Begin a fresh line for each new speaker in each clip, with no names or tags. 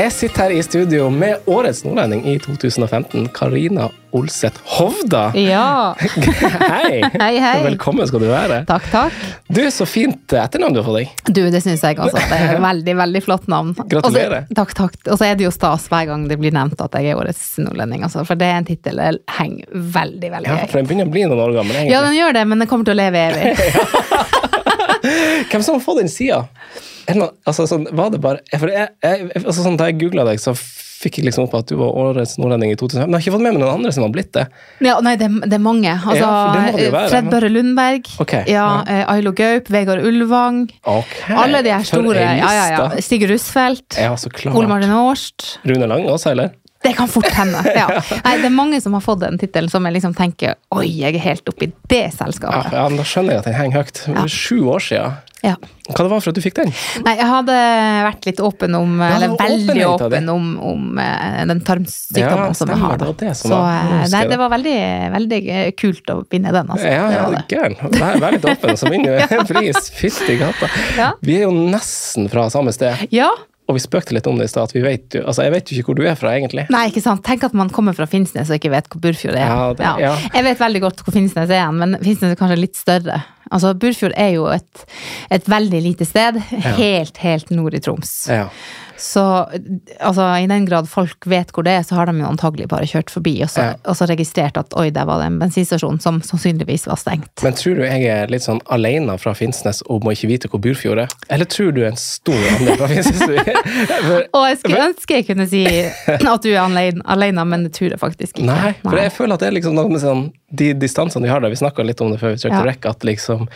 Jeg sitter her i studio med årets nordlending i 2015, Karina Olseth Hovda.
Ja.
Hei.
Hei, hei.
Velkommen skal du være.
Takk, takk.
Du, så fint etternavn du har fått deg.
Du, det syns jeg også. Det er veldig, veldig flott navn.
Gratulerer.
Også, takk, takk. Og så er det jo stas hver gang det blir nevnt at jeg er årets nordlending, altså. For det er en tittel jeg henger veldig, veldig høyt.
Ja, for den begynner å bli noen år gammel, egentlig.
Ja, den gjør det, men den kommer til å leve evig.
Hvem som har fått den sida? Altså, sånn, var det bare for jeg, jeg, altså, sånn, Da jeg googla deg, så fikk jeg liksom opp at du var årets nordlending i 2005. Men jeg har ikke fått med meg noen andre som har blitt det.
Ja, nei, det, det er mange. Altså,
Ja, det være.
Fred Børre Lundberg,
okay.
ja,
ja.
eh, Ailo Gaup, Vegard Ulvang.
Okay.
Alle de her store. Ja, ja, ja. Stig Russfeldt.
Ja.
Ole Martin Årst.
Rune Lang også, eller?
Det kan fort hende. Ja. Nei, det er mange som har fått den tittelen som jeg liksom tenker Oi, jeg er helt oppi det selskapet.
ja, Da skjønner jeg at den henger høyt.
Ja.
Sju år siden.
Ja.
Hva det var for at du fikk den?
Nei, jeg hadde vært litt åpen om Eller veldig åpen om, om eh, den tarmsykdommen
Ja,
som jeg har.
det var det som
Så eh, nei,
det.
var veldig, veldig eh, kult å vinne den, altså.
Ja, ja, gæren. Vær, vær litt åpen, så vinner du en pris. Fytti gata. Vi er jo nesten fra samme sted,
Ja.
Og vi spøkte litt om det i stad. at vi vet jo- Altså, jeg vet jo ikke hvor du er fra, egentlig.
Nei, ikke sant. Tenk at man kommer fra Finnsnes og ikke vet hvor Burfjord er.
Ja, det- ja.
Jeg vet veldig godt hvor Finnsnes er, men Finnsnes er kanskje litt større. Altså, Burfjord er jo et, et veldig lite sted, helt, helt nord i Troms.
Ja.
Så altså, i den grad folk vet hvor det er, så har de jo antagelig bare kjørt forbi og så,
Ja.
og så registrert at oi, der var det en bensinstasjon som sannsynligvis var stengt.
Men tror du jeg er litt sånn alene fra Finnsnes og må ikke vite hvor Burfjord er? Eller tror du en stor andel fra Finnsnes? For,
Og jeg skulle ønske jeg kunne si at du er alene, alene men det tror jeg faktisk ikke.
nei, for jeg føler at det er liksom noe med sånn, de distansene vi har der, vi snakka litt om det før vi trykte
Ja.
rekk, at liksom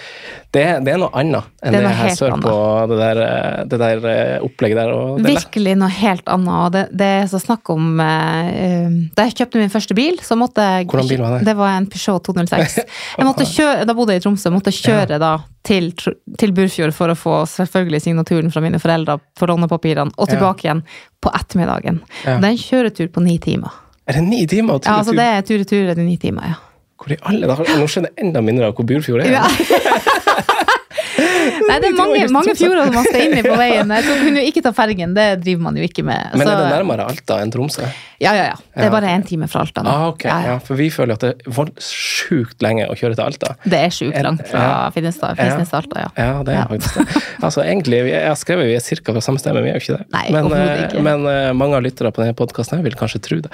det, er- det er noe annet enn
Det
det,
er
her
helt
sør på det der, eh, det der eh, opplegget der. Og det er.
Virkelig noe helt annet. Og det, det er så snakk om eh, Da jeg kjøpte min første bil, så måtte jeg
Hvordan bil var det?
Det var en Peugeot 206. Jeg måtte kjøre, da bodde jeg i Tromsø. Måtte kjøre da til, til Burfjord for å få selvfølgelig signaturen fra mine foreldre for lånepapirene, og
Ja.
tilbake igjen på ettermiddagen.
Ja.
Det er en kjøretur på ni timer.
Er det ni timer?
Ja, altså det er tur-retur er det ni timer, ja.
Hvor i alle dager? Nå skjønner jeg enda mindre av hvor Burfjord er.
Ja. Nei, det er mange, mange fjorder man skal inn i på veien. Jeg tror kunne jo ikke ta fergen, det driver man jo ikke med.
Men er det nærmere Alta enn Tromsø?
Ja, ja, ja. Det er bare én time fra Alta.
Ah, ok,
Ja,
ja. For vi føler at det er sjukt lenge å kjøre til Alta.
Det er sjukt langt fra
ja.
Finnesstad-
Ja.
Til Alta, ja.
Ja, det er
Ja.
faktisk det. Altså, egentlig, vi- Jeg har skrevet vi er cirka fra samme sted, men vi er jo ikke det.
Nei,
men, eh,
ikke.
men eh, mange av lyttere på denne podkasten vil kanskje tro det.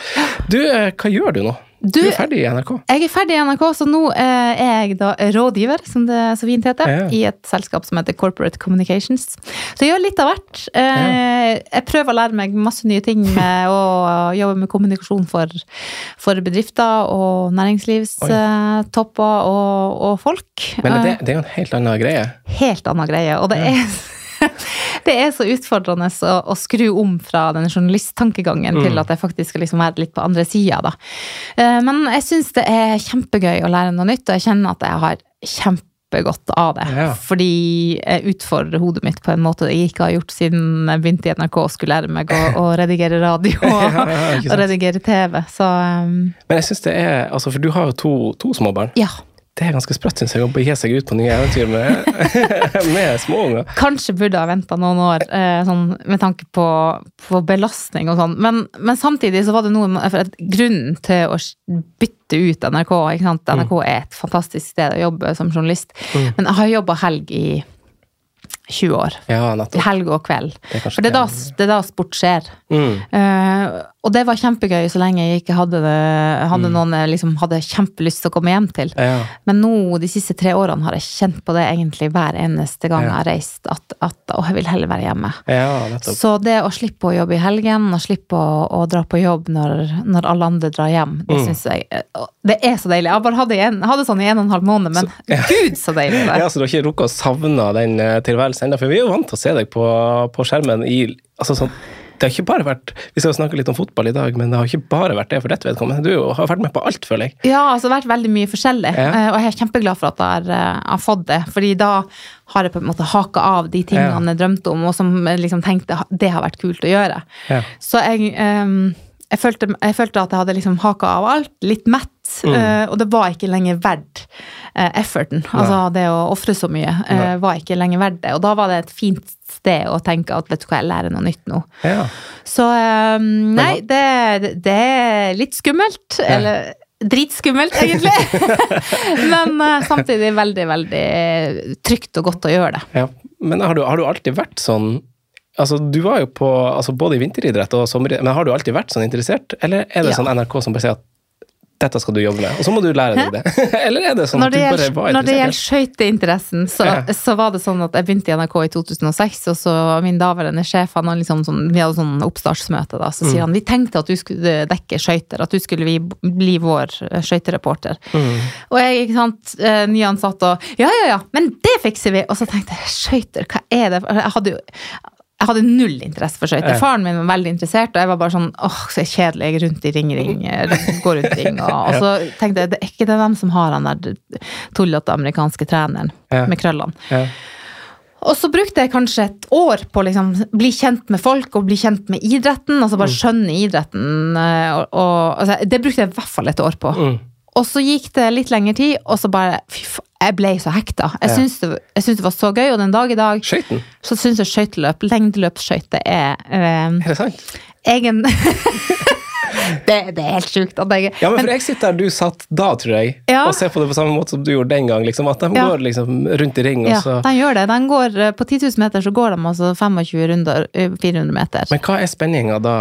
Du, eh, hva gjør du nå?
Du-
er ferdig i NRK.
Jeg er ferdig i NRK, så nå eh, er jeg da rådgiver, som det så fint heter,
Ja.
i et selskap som heter Corporate Communications. Så jeg gjør litt av hvert. Eh, Jeg prøver å lære meg masse nye ting med å jobbe med kommunikasjon for, for bedrifter og næringslivstopper og, og folk.
Men
Eh,
det, det er jo en helt annen greie.
helt annen greie. Og det er Det er så utfordrende å, å skru om fra den journalisttankegangen
Mm.
til at jeg faktisk skal liksom være litt på andre sida, da. Eh, Men jeg syns det er kjempegøy å lære noe nytt, og jeg kjenner at jeg har kjempegodt av det.
Ja.
Fordi jeg utfordrer hodet mitt på en måte jeg ikke har gjort siden jeg begynte i NRK og skulle lære meg å, å redigere radio og,
Ja, ja,
og redigere TV. Så um,
Men jeg synes det er Altså, for du har jo to, to småbarn.
ja.
Det er ganske sprøtt, syns jeg, å begi seg ut på nye eventyr med, med småunger.
Kanskje burde ha venta noen år eh, sånn, med tanke på, på belastning og sånn. Men, men samtidig så var det noe for grunnen til å bytte ut NRK ikke sant? NRK er et fantastisk sted å jobbe som journalist.
Mm.
Men jeg har jobba helg i 20 år.
Ja, nettopp.
Helg og kveld.
Det
For det er da,
det.
er da sport skjer.
Mm.
Uh, og det var kjempegøy så lenge jeg ikke hadde, det, hadde noen jeg liksom hadde kjempelyst til å komme hjem til.
Ja.
Men nå, de siste tre årene, har jeg kjent på det egentlig hver eneste gang
Ja.
jeg har reist, at, at å, jeg vil heller være hjemme. Så det å slippe å jobbe i helgen, og slippe å, å dra på jobb når, når alle andre drar hjem, det
Mm.
synes jeg eh, Det er så deilig. Jeg bare hadde, en, hadde sånn i en og en halv måned, men gud, så deilig det
Ja, så du har ikke rukket å savne den eh, tilværelsen ennå? For vi er jo vant til å se deg på, på skjermen i altså sånn, Det har ikke bare vært Vi skal snakke litt om fotball i dag, men det har ikke bare vært det for dette vedkommende. Du har vært med på alt, føler jeg.
Ja, altså det har vært veldig mye forskjellig,
Ja.
eh, og jeg er kjempeglad for at jeg har, eh, har fått det. Fordi da har jeg på en måte haka av de tingene jeg drømte om, og som jeg liksom tenkte det har vært kult å gjøre.
Ja.
Så jeg, um, jeg, følte, jeg følte at jeg hadde liksom haka av alt. Litt mett, Mm. Uh, og det var ikke lenger verdt uh, efforten. Nei. Altså det å ofre så mye uh, var ikke lenger verdt det. Og da var det et fint sted å tenke at vet du hva, jeg lærer noe nytt nå.
Ja.
Så um, nei, det, det, er litt skummelt. Ja. Eller dritskummelt, egentlig. Men samtidig veldig, veldig trygt og godt å gjøre det.
Ja. Men har du, har du alltid vært sånn Altså, du var jo på altså både i vinteridrett og sommeridrett, men har du alltid vært sånn interessert? Eller er det ja. sånn NRK som bare sier at dette skal du jobbe med, og så må du lære deg det. Eller er det sånn at du bare var interessert?
Når det gjelder skøyteinteressen, så, ja. så, var det sånn at jeg begynte i NRK i 2006, og så min daværende sjef han liksom sånn, Vi hadde sånn oppstartsmøte, da, så mm. sier han vi tenkte at du skulle dekke skøyter, at du skulle bli vår skøytereporter. Mm. Og jeg, ikke sant, eh, nyansatt og ja, ja, ja, men det fikser vi! Og så tenkte jeg skøyter, hva er det? Jeg hadde jo jeg hadde null interesse for skøyter. Faren min var veldig interessert, og jeg var bare sånn åh, så kjedelig, jeg er rundt i ring-ring, går rundt i ring. Og, og, så tenkte jeg det er ikke det dem som har han der tullete amerikanske treneren ja. med krøllene. Ja. Og så brukte jeg kanskje et år på å liksom bli kjent med folk og bli kjent med idretten. Altså bare mm. skjønne idretten. Eh, og, og, altså, det brukte jeg i hvert fall et år på. Mm. Og så gikk det litt lengre tid, og så bare Fy faen, jeg ble så hekta. Jeg syns det, det, var så gøy, og den dag i dag
Skøyten?
så syns jeg skøyteløp, lengdeløpsskøyter, er
eh, Er det sant?
Egen det, det, er helt sjukt.
Jeg, ja, men for jeg sitter der du satt da, tror jeg, ja. og ser på det på samme måte som du gjorde den gang. Liksom, at de ja. går liksom rundt i ring.
ja, de gjør det. De går, eh, på 10 000 meter så går de altså 25 runder, 400 eh, meter.
Men hva er spenninga da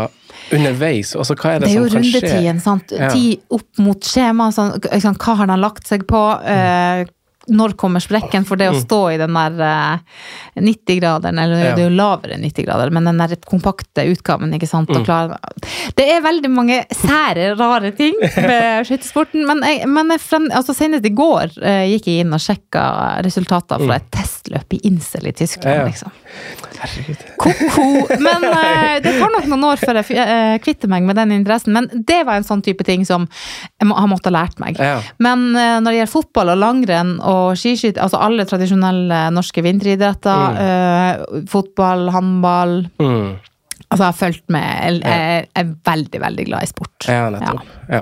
underveis? Altså, hva er det,
det er? Det er jo rundetiden. sant? Ja. Tid opp mot skjema. Sånn, hva har de lagt seg på? Mm. Når kommer sprekken? For det å mm. stå i den der 90-graderen, eller ja. det er jo lavere 90-grader, men den der kompakte utgaven, ikke sant. og klar det er veldig mange sære, rare ting med skøytesporten, Men, jeg, men jeg frem, altså senest i går uh, gikk jeg inn og sjekka resultater fra mm. et testløp i Insel i Tyskland, liksom.
Herregud.
Ko-ko. Men uh, det tar nok noen år før jeg uh, kvitter meg med den interessen. Men det var en sånn type ting som jeg må, har måttet ha lært meg. Ja. Men uh, når det gjelder fotball og langrenn og skiskyting, altså alle tradisjonelle norske vinteridretter, mm. fotball, håndball mm. Altså, jeg har fulgt med. Jeg, jeg, er veldig, veldig glad i sport.
Ja, nettopp. Ja. Ja.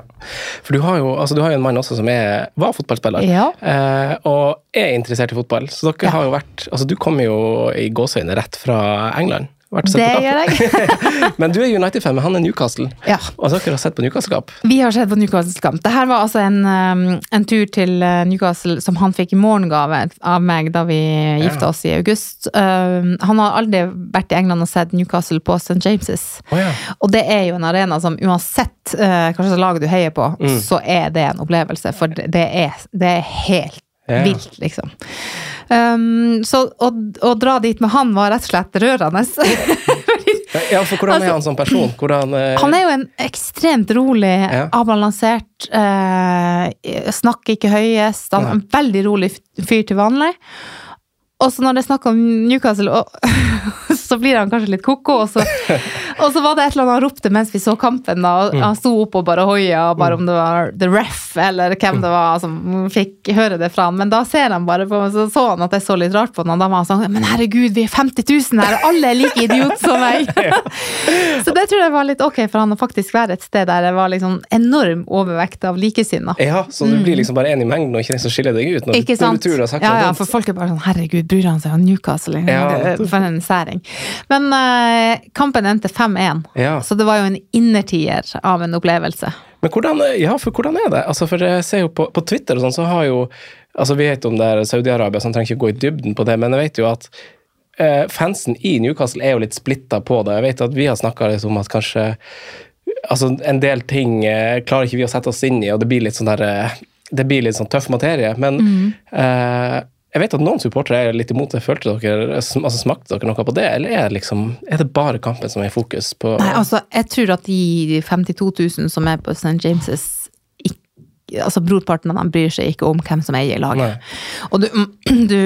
For du har, jo, altså, du har jo en mann også som er, var fotballspiller,
ja.
eh, og er interessert i fotball. Så dere har jo vært Altså, du kommer jo i gåseøyne rett fra England.
Det gjør jeg.
men du er United-fan, men han er Newcastle.
Ja.
Og dere har sett på Newcastle-kamp?
Vi har sett på Newcastle-kamp. Dette var altså en, um, en, tur til uh, Newcastle som han fikk i morgengave av meg da vi gifta oss i august. Um, han har aldri vært i England og sett Newcastle på St. James'.
Oh, ja.
Og det er jo en arena som uansett uh, hva slags lag du heier på, mm. så er det en opplevelse. For det er, det er helt ja. vilt, liksom. Um, så å, å, dra dit med han var rett og slett rørende.
ja, for hvordan er han som person? Hvordan,
uh... Han er jo en ekstremt rolig, ja. avbalansert, uh, snakker ikke høyest. Han er en veldig rolig fyr til vanlig. Og så når det er snakk om Newcastle, så blir han kanskje litt ko-ko. Og, og, så var det et eller annet han ropte mens vi så kampen. da, og mm. Han sto opp og bare hoia, bare om det var The Ref eller hvem det var som fikk høre det fra han. Men da ser han bare på meg, så så han at jeg så litt rart på han, og da var han sånn Men herregud, vi er 50 000 her, og alle er like idiot som meg! så det tror jeg var litt ok for han å faktisk være et sted der det var liksom enorm overvekt av likesinna.
Ja, så du blir mm. liksom bare en i mengden og ikke den som skiller deg ut?
Når, ikke sant? Når du ja, ja, for folk er bare sånn Herregud, bryr han seg om Newcastle? Ja, for en særing. Men uh, kampen endte 5-1,
ja.
så det var jo en innertier av en opplevelse.
Men hvordan, ja, for hvordan er det? Altså, for jeg ser jo på, på Twitter og sånn, så har jo altså Vi vet om det er Saudi-Arabia, så han trenger ikke gå i dybden på det, men jeg vet jo at uh, fansen i Newcastle er jo litt splitta på det. Jeg vet at vi har snakka litt om at kanskje altså En del ting uh, klarer ikke vi å sette oss inn i, og det blir litt sånn der det blir litt sånn tøff materie. Men mm. Jeg vet at noen supportere er litt imot det. Følte dere, altså Smakte dere noe på det, eller er det, liksom, er det bare kampen som er i fokus? på...
Nei, altså, Jeg tror at de 52 000 som er på St. James' altså Brorparten av dem bryr seg ikke om hvem som eier laget. Nei. Og du, du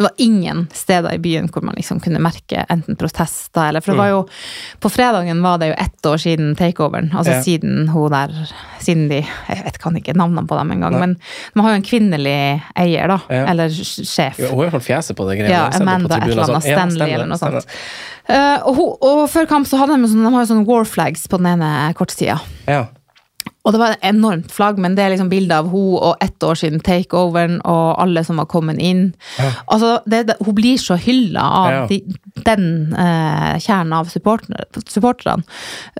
det var ingen steder i byen hvor man liksom kunne merke enten protester eller For det var mm. jo På fredagen var det jo ett år siden takeoveren. Altså ja. siden hun der Siden de Jeg vet kan ikke navnene på dem engang, men man har jo en kvinnelig eier, da. Ja. Eller sjef.
Ja, hun har iallfall fjeset på det greia.
Ja, Amanda et eller annet. Stanley eller noe sånt. Uh, og, hun, og, før kamp så hadde de sånn, de har jo sånne war flags på den ene kortsida.
Ja.
Og det var et enormt flagg, men det er liksom bilde av hun og ett år siden takeoveren og alle som har kommet inn.
Ja.
Altså, det, hun blir så hylla av
Ja.
de, den eh, kjernen av supporterne. supporterne.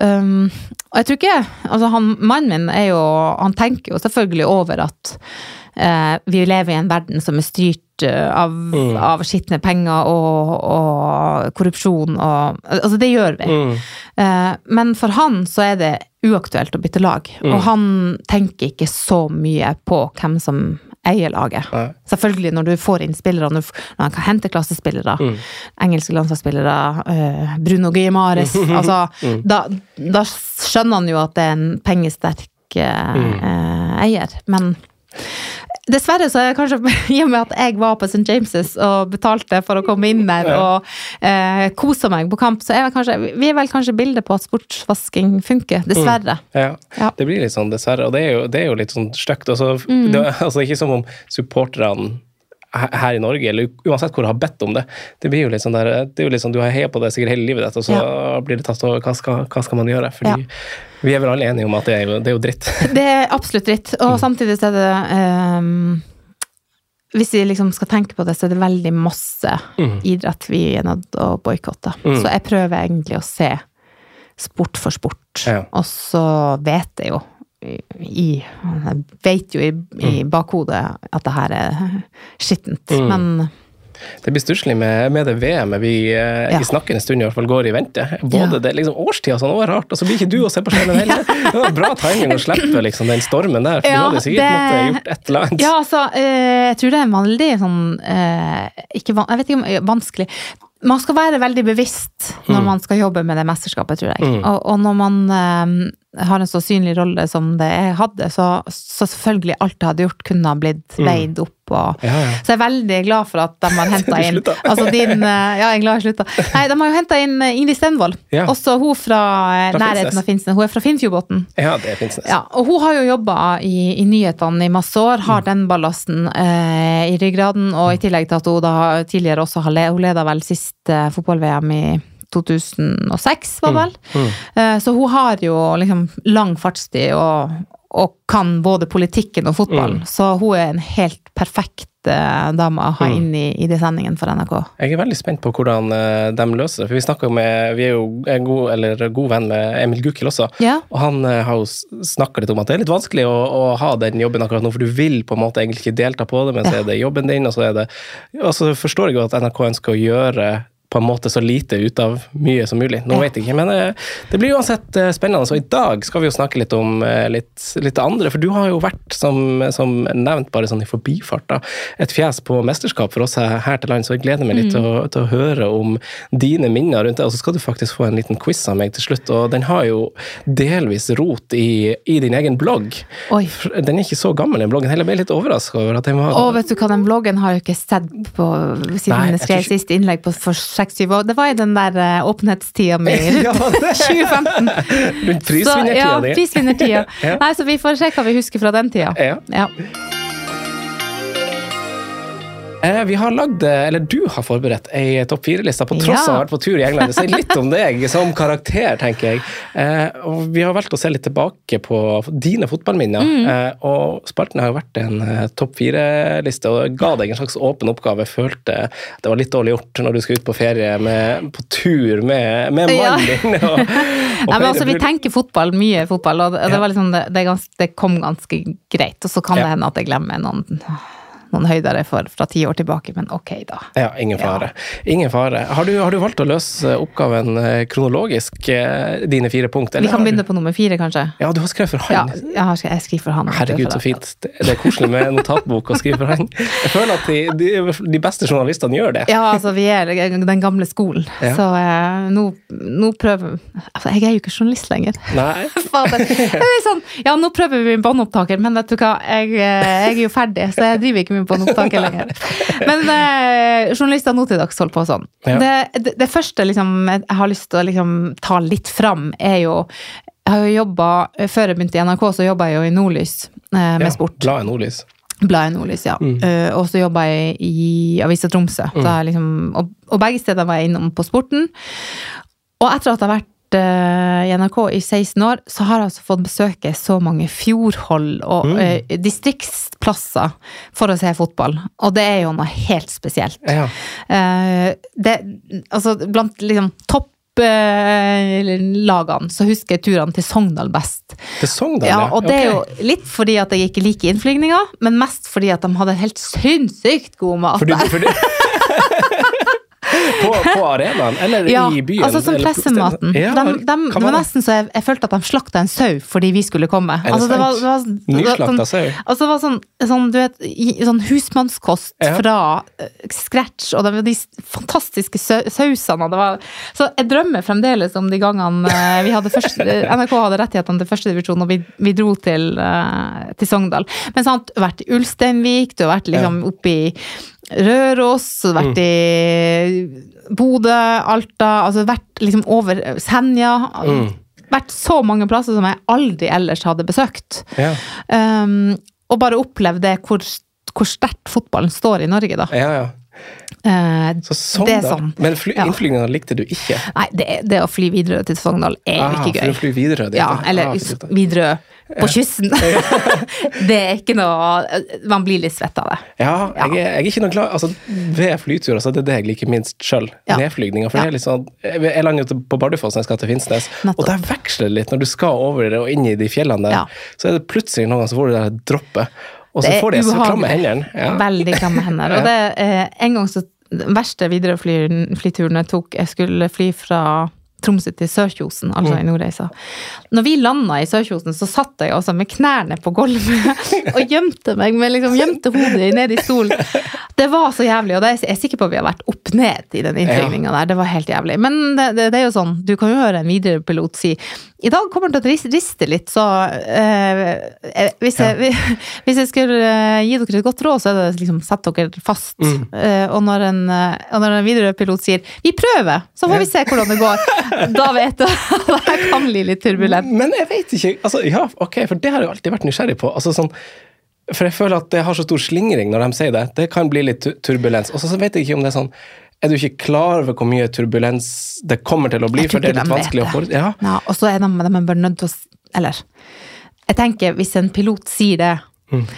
Um, og jeg tror ikke altså han, Mannen min er jo Han tenker jo selvfølgelig over at vi lever i en verden som er styrt eh, av,
Mm.
av skitne penger og, og korrupsjon og Altså, det gjør vi.
Mm.
Eh, men for han så er det uaktuelt å bytte lag.
Mm.
Og han tenker ikke så mye på hvem som eier laget.
Nei.
Selvfølgelig når du får inn spillere, når, han kan hente klassespillere,
Mm.
engelske landslagsspillere, eh, Bruno Guimares altså,
Mm.
da, da skjønner han jo at det er en pengesterk eh,
Mm.
eh, eier. Men dessverre så er det kanskje i og med at jeg var på St. James' og betalte for å komme inn der og eh, kose meg på kamp, så er vel kanskje, vi er vel kanskje bildet på at sportsvasking funker. Dessverre.
Ja.
Ja.
Det blir litt sånn, dessverre. Og det er jo, det er jo litt sånn stygt. Altså,
Mm.
altså, ikke som om supporterne her i Norge, eller uansett hvor du har bedt om det. Det blir jo litt sånn der, det er jo litt sånn, Du har heia på det sikkert hele livet ditt, og så blir det tatt over. Hva skal, hva skal man gjøre? Fordi vi er vel alle enige om at det er jo, det er jo dritt.
Det er absolutt dritt. Og samtidig så er det um, Hvis vi liksom skal tenke på det, så er det veldig masse
Mm.
idrett vi er nødt til å boikotte.
Mm.
Så jeg prøver egentlig å se sport for sport.
Ja.
Og så vet jeg jo i Jeg vet jo i, i bakhodet at det her er skittent.
Mm.
Men
Det blir stusslig med, med det VM-et vi eh,
Ja.
i snakkende stund i hvert fall går i vente. Både
Ja.
det liksom årstida sånn, er rart, og så blir ikke du å se på skjermen heller. Det var bra timing å slippe liksom, den stormen der, for
Ja,
du hadde sikkert
det-
måttet gjort et eller annet.
Ja, altså, eh, jeg tror det er veldig sånn eh, ikke, Jeg vet ikke om vanskelig Man skal være veldig bevisst når
Mm.
man skal jobbe med det mesterskapet, tror jeg.
Mm.
Og, og når man har en så synlig rolle som det jeg hadde, så, så selvfølgelig alt jeg hadde gjort, kunne ha blitt
Mm.
veid opp. Og,
Ja, ja.
Så jeg er veldig glad for at de har henta inn altså din, eh, Ja, jeg er glad jeg slutta. Nei, de har jo henta inn eh, Ingrid Stenvold.
Ja.
Også hun fra, eh,
Fra
nærheten
Finnsnes.
av Finnsnes. Hun er fra Finnfjordbotn.
ja, det
og hun har jo jobba i, i nyhetene i masse år,
Mm.
har den ballasten eh, i ryggraden, og i tillegg til at hun da tidligere også har le, hun leda vel sist eh, fotball-VM i 2006, var vel.
Mm.
Mm. så hun har jo liksom lang fartstid og, og kan både politikken og fotballen.
Mm.
Så hun er en helt perfekt eh, dame å ha
Mm.
inn i, i de sendingene for NRK.
Jeg er veldig spent på hvordan eh, de løser det. For vi snakker med Vi er jo en god, eller god venn med Emil Gukild også.
Ja.
Og han har jo snakka litt om at det er litt vanskelig å, å ha den jobben akkurat nå, for du vil på en måte egentlig ikke delta på det, men så er det jobben din, og så er det Og så forstår jeg jo at NRK ønsker å gjøre på en måte så lite ut av mye som mulig. Nå vet jeg ikke, men eh, det blir uansett eh, spennende. Så i dag skal vi jo snakke litt om eh, litt, litt andre, for du har jo vært, som, som nevnt, bare sånn i forbifart, da, et fjes på mesterskap for oss her, til lands, så jeg gleder meg litt til, å, til å høre om dine minner rundt det. Og så skal du faktisk få en liten quiz av meg til slutt, og den har jo delvis rot i, i din egen blogg.
Oi.
Den er ikke så gammel, den bloggen heller. Ble litt overraska over at den var
Å, vet du hva, den bloggen har jeg ikke sett på siden
jeg
skrev
ikke-
siste innlegg på for seks-syv år. Det var i den der eh, åpenhetstida mi rundt 2015.
rundt prisvinnertida
ja,
di.
prisvinnertida.
Ja.
Nei, så vi får se hva vi husker fra den tida.
Ja.
Ja.
Eh, Vi har lagd, eller du har forberedt ei topp fire-liste, på tross av å
Ja.
ha vært på tur i England. Si litt om deg som karakter, tenker jeg. Eh, og vi har valgt å se litt tilbake på dine fotballminner.
Mm.
Eh, og spalten har jo vært en eh, topp fire-liste, og ga deg en slags åpen oppgave. Jeg følte det var litt dårlig gjort når du skulle ut på ferie med, på tur med, med
Ja.
mannen din. Og, og
Nei, men altså, vi tenker fotball, mye fotball, og det, det,
Ja.
var liksom, det, det, gans, det kom ganske greit. Og så kan
Ja.
det hende at jeg glemmer noen, noen høydere for, fra ti år tilbake, men ok, da.
Ja, ingen fare. Ingen fare. Har du, har du valgt å løse oppgaven eh, kronologisk, eh, dine fire punkt?
Vi kan
du-
begynne på nummer fire, kanskje.
Ja, du har skrevet for
Ja,
han.
har, jeg skriver for han.
Herregud, så fint. Det er koselig med notatbok å skrive for han. Jeg føler at de, de, de beste journalistene gjør det.
Ja, altså vi er den gamle skolen,
Ja.
så eh, nå, nå prøver altså, Jeg er jo ikke journalist lenger.
Nei.
Fader. Er sånn, ja, nå prøver vi båndopptaker, men vet du hva, jeg, jeg er jo ferdig, så jeg driver ikke med båndopptaker lenger. Men eh, journalister nå til dags holder på sånn.
Ja.
Det, det, det første liksom, jeg har lyst til å liksom, ta litt fram, er jo jeg har jo jobbet, Før jeg begynte i NRK, så jobba jeg jo i Nordlys eh, med
Ja,
sport.
Bladet Nordlys.
Bladet Nordlys, ja.
Mm.
Uh, og så jobba jeg i Avisa Tromsø. Da liksom, og, og begge steder var jeg innom på sporten. Og etter at jeg har vært eh, i NRK i 16 år, så har jeg altså fått besøke så mange fjordhold og
Mm.
eh, distriktsplasser for å se fotball. Og det er jo noe helt spesielt.
Ja.
Eh, det, altså, blant liksom topplagene så husker jeg turene til Sogndal best.
Til Sogndal,
Ja, og det er jo litt fordi at jeg ikke liker innflygninger, men mest fordi at de hadde helt sinnssykt god mat.
Fordi... på, på arenaen, eller
Ja,
i byen?
altså som pressematen.
Ja,
de, de, det var nesten så jeg, jeg følte at de slakta en sau fordi vi skulle komme.
Er det
Altså, det var,
sant?
det var, det var
Nyslakta
sånn,
sau?
altså, det var sånn, sånn, du vet, sånn husmannskost
Ja.
fra eh, scratch, og det var de fantastiske sausene. var, så jeg drømmer fremdeles om de gangene eh, vi hadde første, NRK hadde rettighetene til førstedivisjon, og vi, vi dro til, eh, til Sogndal. Men sant, vært i Ulsteinvik, du har vært liksom i Røros, vært
Mm.
i Bodø, Alta, altså vært liksom over Senja.
Mm.
Vært så mange plasser som jeg aldri ellers hadde besøkt.
Ja.
Um, og bare opplevd det hvor, hvor sterkt fotballen står i Norge, da.
ja, ja.
Eh,
Så Sogndal.
Det sånn.
Men fly,
Ja.
likte du ikke?
nei, det, det å fly Widerøe til Sogndal er jo
Ah,
ikke
For å fly videre? det,
Ja, eller
Ah.
Widerøe på kysten. det er ikke noe Man blir litt svett av det.
Ja, jeg jeg er ikke noe glad altså, Ved flyturer så er det jeg liker minst sjøl.
Ja.
Nedflygninger. For
Ja.
det er litt sånn Jeg lander jo på Bardufoss når jeg skal til Finnsnes,
Nettopp.
og der veksler det litt når du skal over og inn i de fjellene der.
Ja.
Så er det plutselig noen ganger så får du det droppet, og så får de så klamme hendene. Ja.
Veldig klamme hender. Og det, eh, en gang så Den verste Widerøe-flyturen jeg tok, jeg skulle fly fra Tromsø til Sørkjosen, altså
Mm.
i Nordreisa. Når vi landa i Sørkjosen, så satt jeg altså med knærne på gulvet og gjemte meg, med liksom gjemte hodet ned i stolen. Det var så jævlig, og er jeg er sikker på at vi har vært opp ned i den innflygninga der. Det var helt jævlig. Men det, det, det er jo sånn, du kan jo høre en Widerøe-pilot si i dag kommer det til å riste litt, så eh, eh, hvis, jeg, hvis jeg skulle eh, gi dere et godt råd, så er det liksom sett dere fast.
Mm.
Eh, og når en, eh, og når en Widerøe-pilot sier 'vi prøver', så får vi se hvordan det går. Da vet du at det kan bli litt turbulent.
Men jeg vet ikke altså, Ja, ok, for det har jeg alltid vært nysgjerrig på. Altså, sånn, for jeg føler at det har så stor slingring når de sier det. Det kan bli litt turbulens. Og så vet jeg ikke om det er sånn Er du ikke klar over hvor mye turbulens det kommer til å bli? For det er litt
de
vanskelig å forutse. Ja.
Ja, og så er de, de er bare nødt til å Eller jeg tenker, hvis en pilot sier det,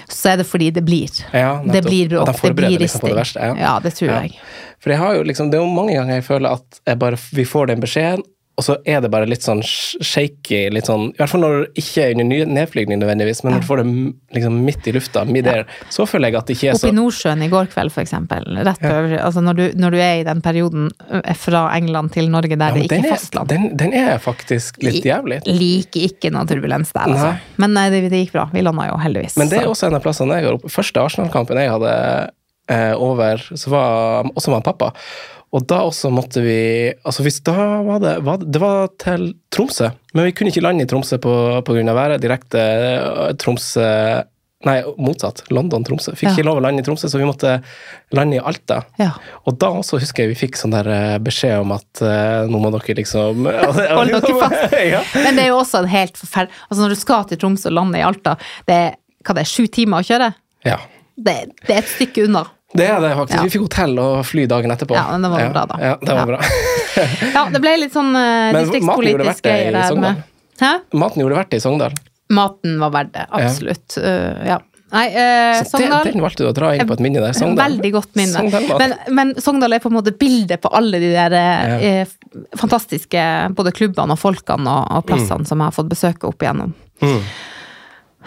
så er det fordi det blir.
Mm. Ja,
det blir bråk, det blir
liksom det
risting.
verste, ja.
Ja, det tror jeg.
For jeg har jo liksom, det er jo mange ganger jeg føler at jeg bare, vi får den beskjeden, og så er det bare litt sånn shaky, litt sånn, i hvert fall når du ikke er under nedflygning nødvendigvis, men når du får det liksom midt i lufta, midair, så føler jeg at det ikke er så
Oppe i Nordsjøen i går kveld, for eksempel. Rett over, altså når, du, når du er i den perioden fra England til Norge der
Ja,
det ikke er fastland.
den, den er faktisk litt jævlig.
Liker ikke noe turbulens der, altså.
Nei.
Men nei, det, det gikk bra. Vi landa jo heldigvis.
Men det er
så.
også en av plassene jeg har opp. Første Arsenal-kampen jeg hadde eh, over, så var også med pappa. Og da også måtte vi Altså hvis da var det var, Det var til Tromsø, men vi kunne ikke lande i Tromsø på, på grunn av været. Direkte eh, Tromsø Nei, motsatt. London-Tromsø. Fikk
Ja.
ikke lov å lande i Tromsø, så vi måtte lande i Alta.
Ja.
Og da også husker jeg vi fikk sånn der eh, beskjed om at eh, nå må dere liksom
Hold dere fast.
ja.
Men det er jo også en helt forferdelig Altså når du skal til Tromsø og lande i Alta, det er hva det er, sju timer å kjøre?
ja.
Det, det er et stykke unna.
Det er det faktisk.
Ja.
Vi fikk hotell og fly dagen etterpå.
Ja, men det var bra da.
Ja, det var
Ja.
bra.
Ja, det ble litt sånn uh, distriktspolitisk greier der med Hæ?
Maten gjorde verdt det i Sogndal.
Maten var verdt det, absolutt. Uh, ja. Nei,
eh,
Sogndal
den valgte du å dra inn på et minne der. Sogndal.
Veldig godt minne. Men, men Sogndal er på en måte bildet på alle de der
Ja.
eh, fantastiske både klubbene og folkene og, og plassene som jeg har fått besøke opp igjennom.
Mm.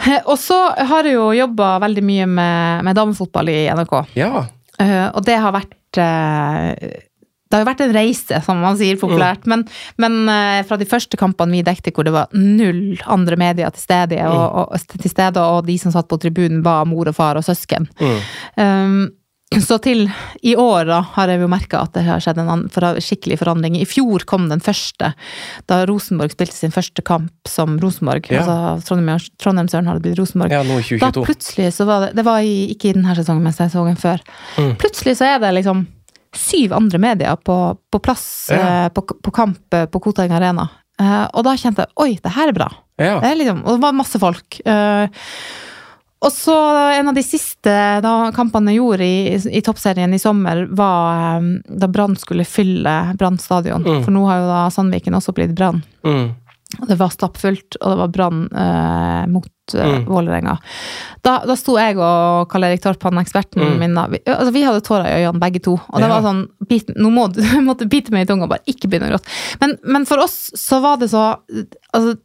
Eh, Og så har jeg jo jobba veldig mye med, med damefotball i NRK.
Ja.
Uh, og det har vært uh, Det har jo vært en reise, som man sier populært. Men, men eh, fra de første kampene vi dekte hvor det var null andre medier til stede, og, og, til stede, og de som satt på tribunen var mor og far og søsken.
Mm.
Um, så til i år da, har jeg jo merka at det har skjedd en skikkelig forandring. I fjor kom den første, da Rosenborg spilte sin første kamp som Rosenborg.
Ja.
Altså Trondheim, Trondheimsøren hadde blitt Rosenborg.
ja, nå i
Da plutselig så var det Det var i, ikke i denne sesongen, så den før.
Mm.
Plutselig så er det liksom syv andre medier på, på plass
Ja.
eh, på, på kamp eh, på Koteng Arena. Eh, og da kjente jeg oi, det her er bra.
Ja.
Det er liksom, og det var masse folk. Eh, og så en av de siste da, kampene jeg gjorde i, i toppserien i sommer, var um, da Brann skulle fylle Brann stadion.
Mm.
For nå har jo da Sandviken også blitt Brann.
Mm.
Det var stappfullt, og det var Brann eh, mot eh,
Mm.
Vålerenga. Da, da sto jeg og Karl Erik Torp, han eksperten
Mm.
min, vi, altså, vi hadde tårer i øynene begge to. Og det
Ja.
var sånn bit, Nå må du måtte bite meg i tunga, bare ikke begynne å gråte. Men, men for oss så var det så Altså,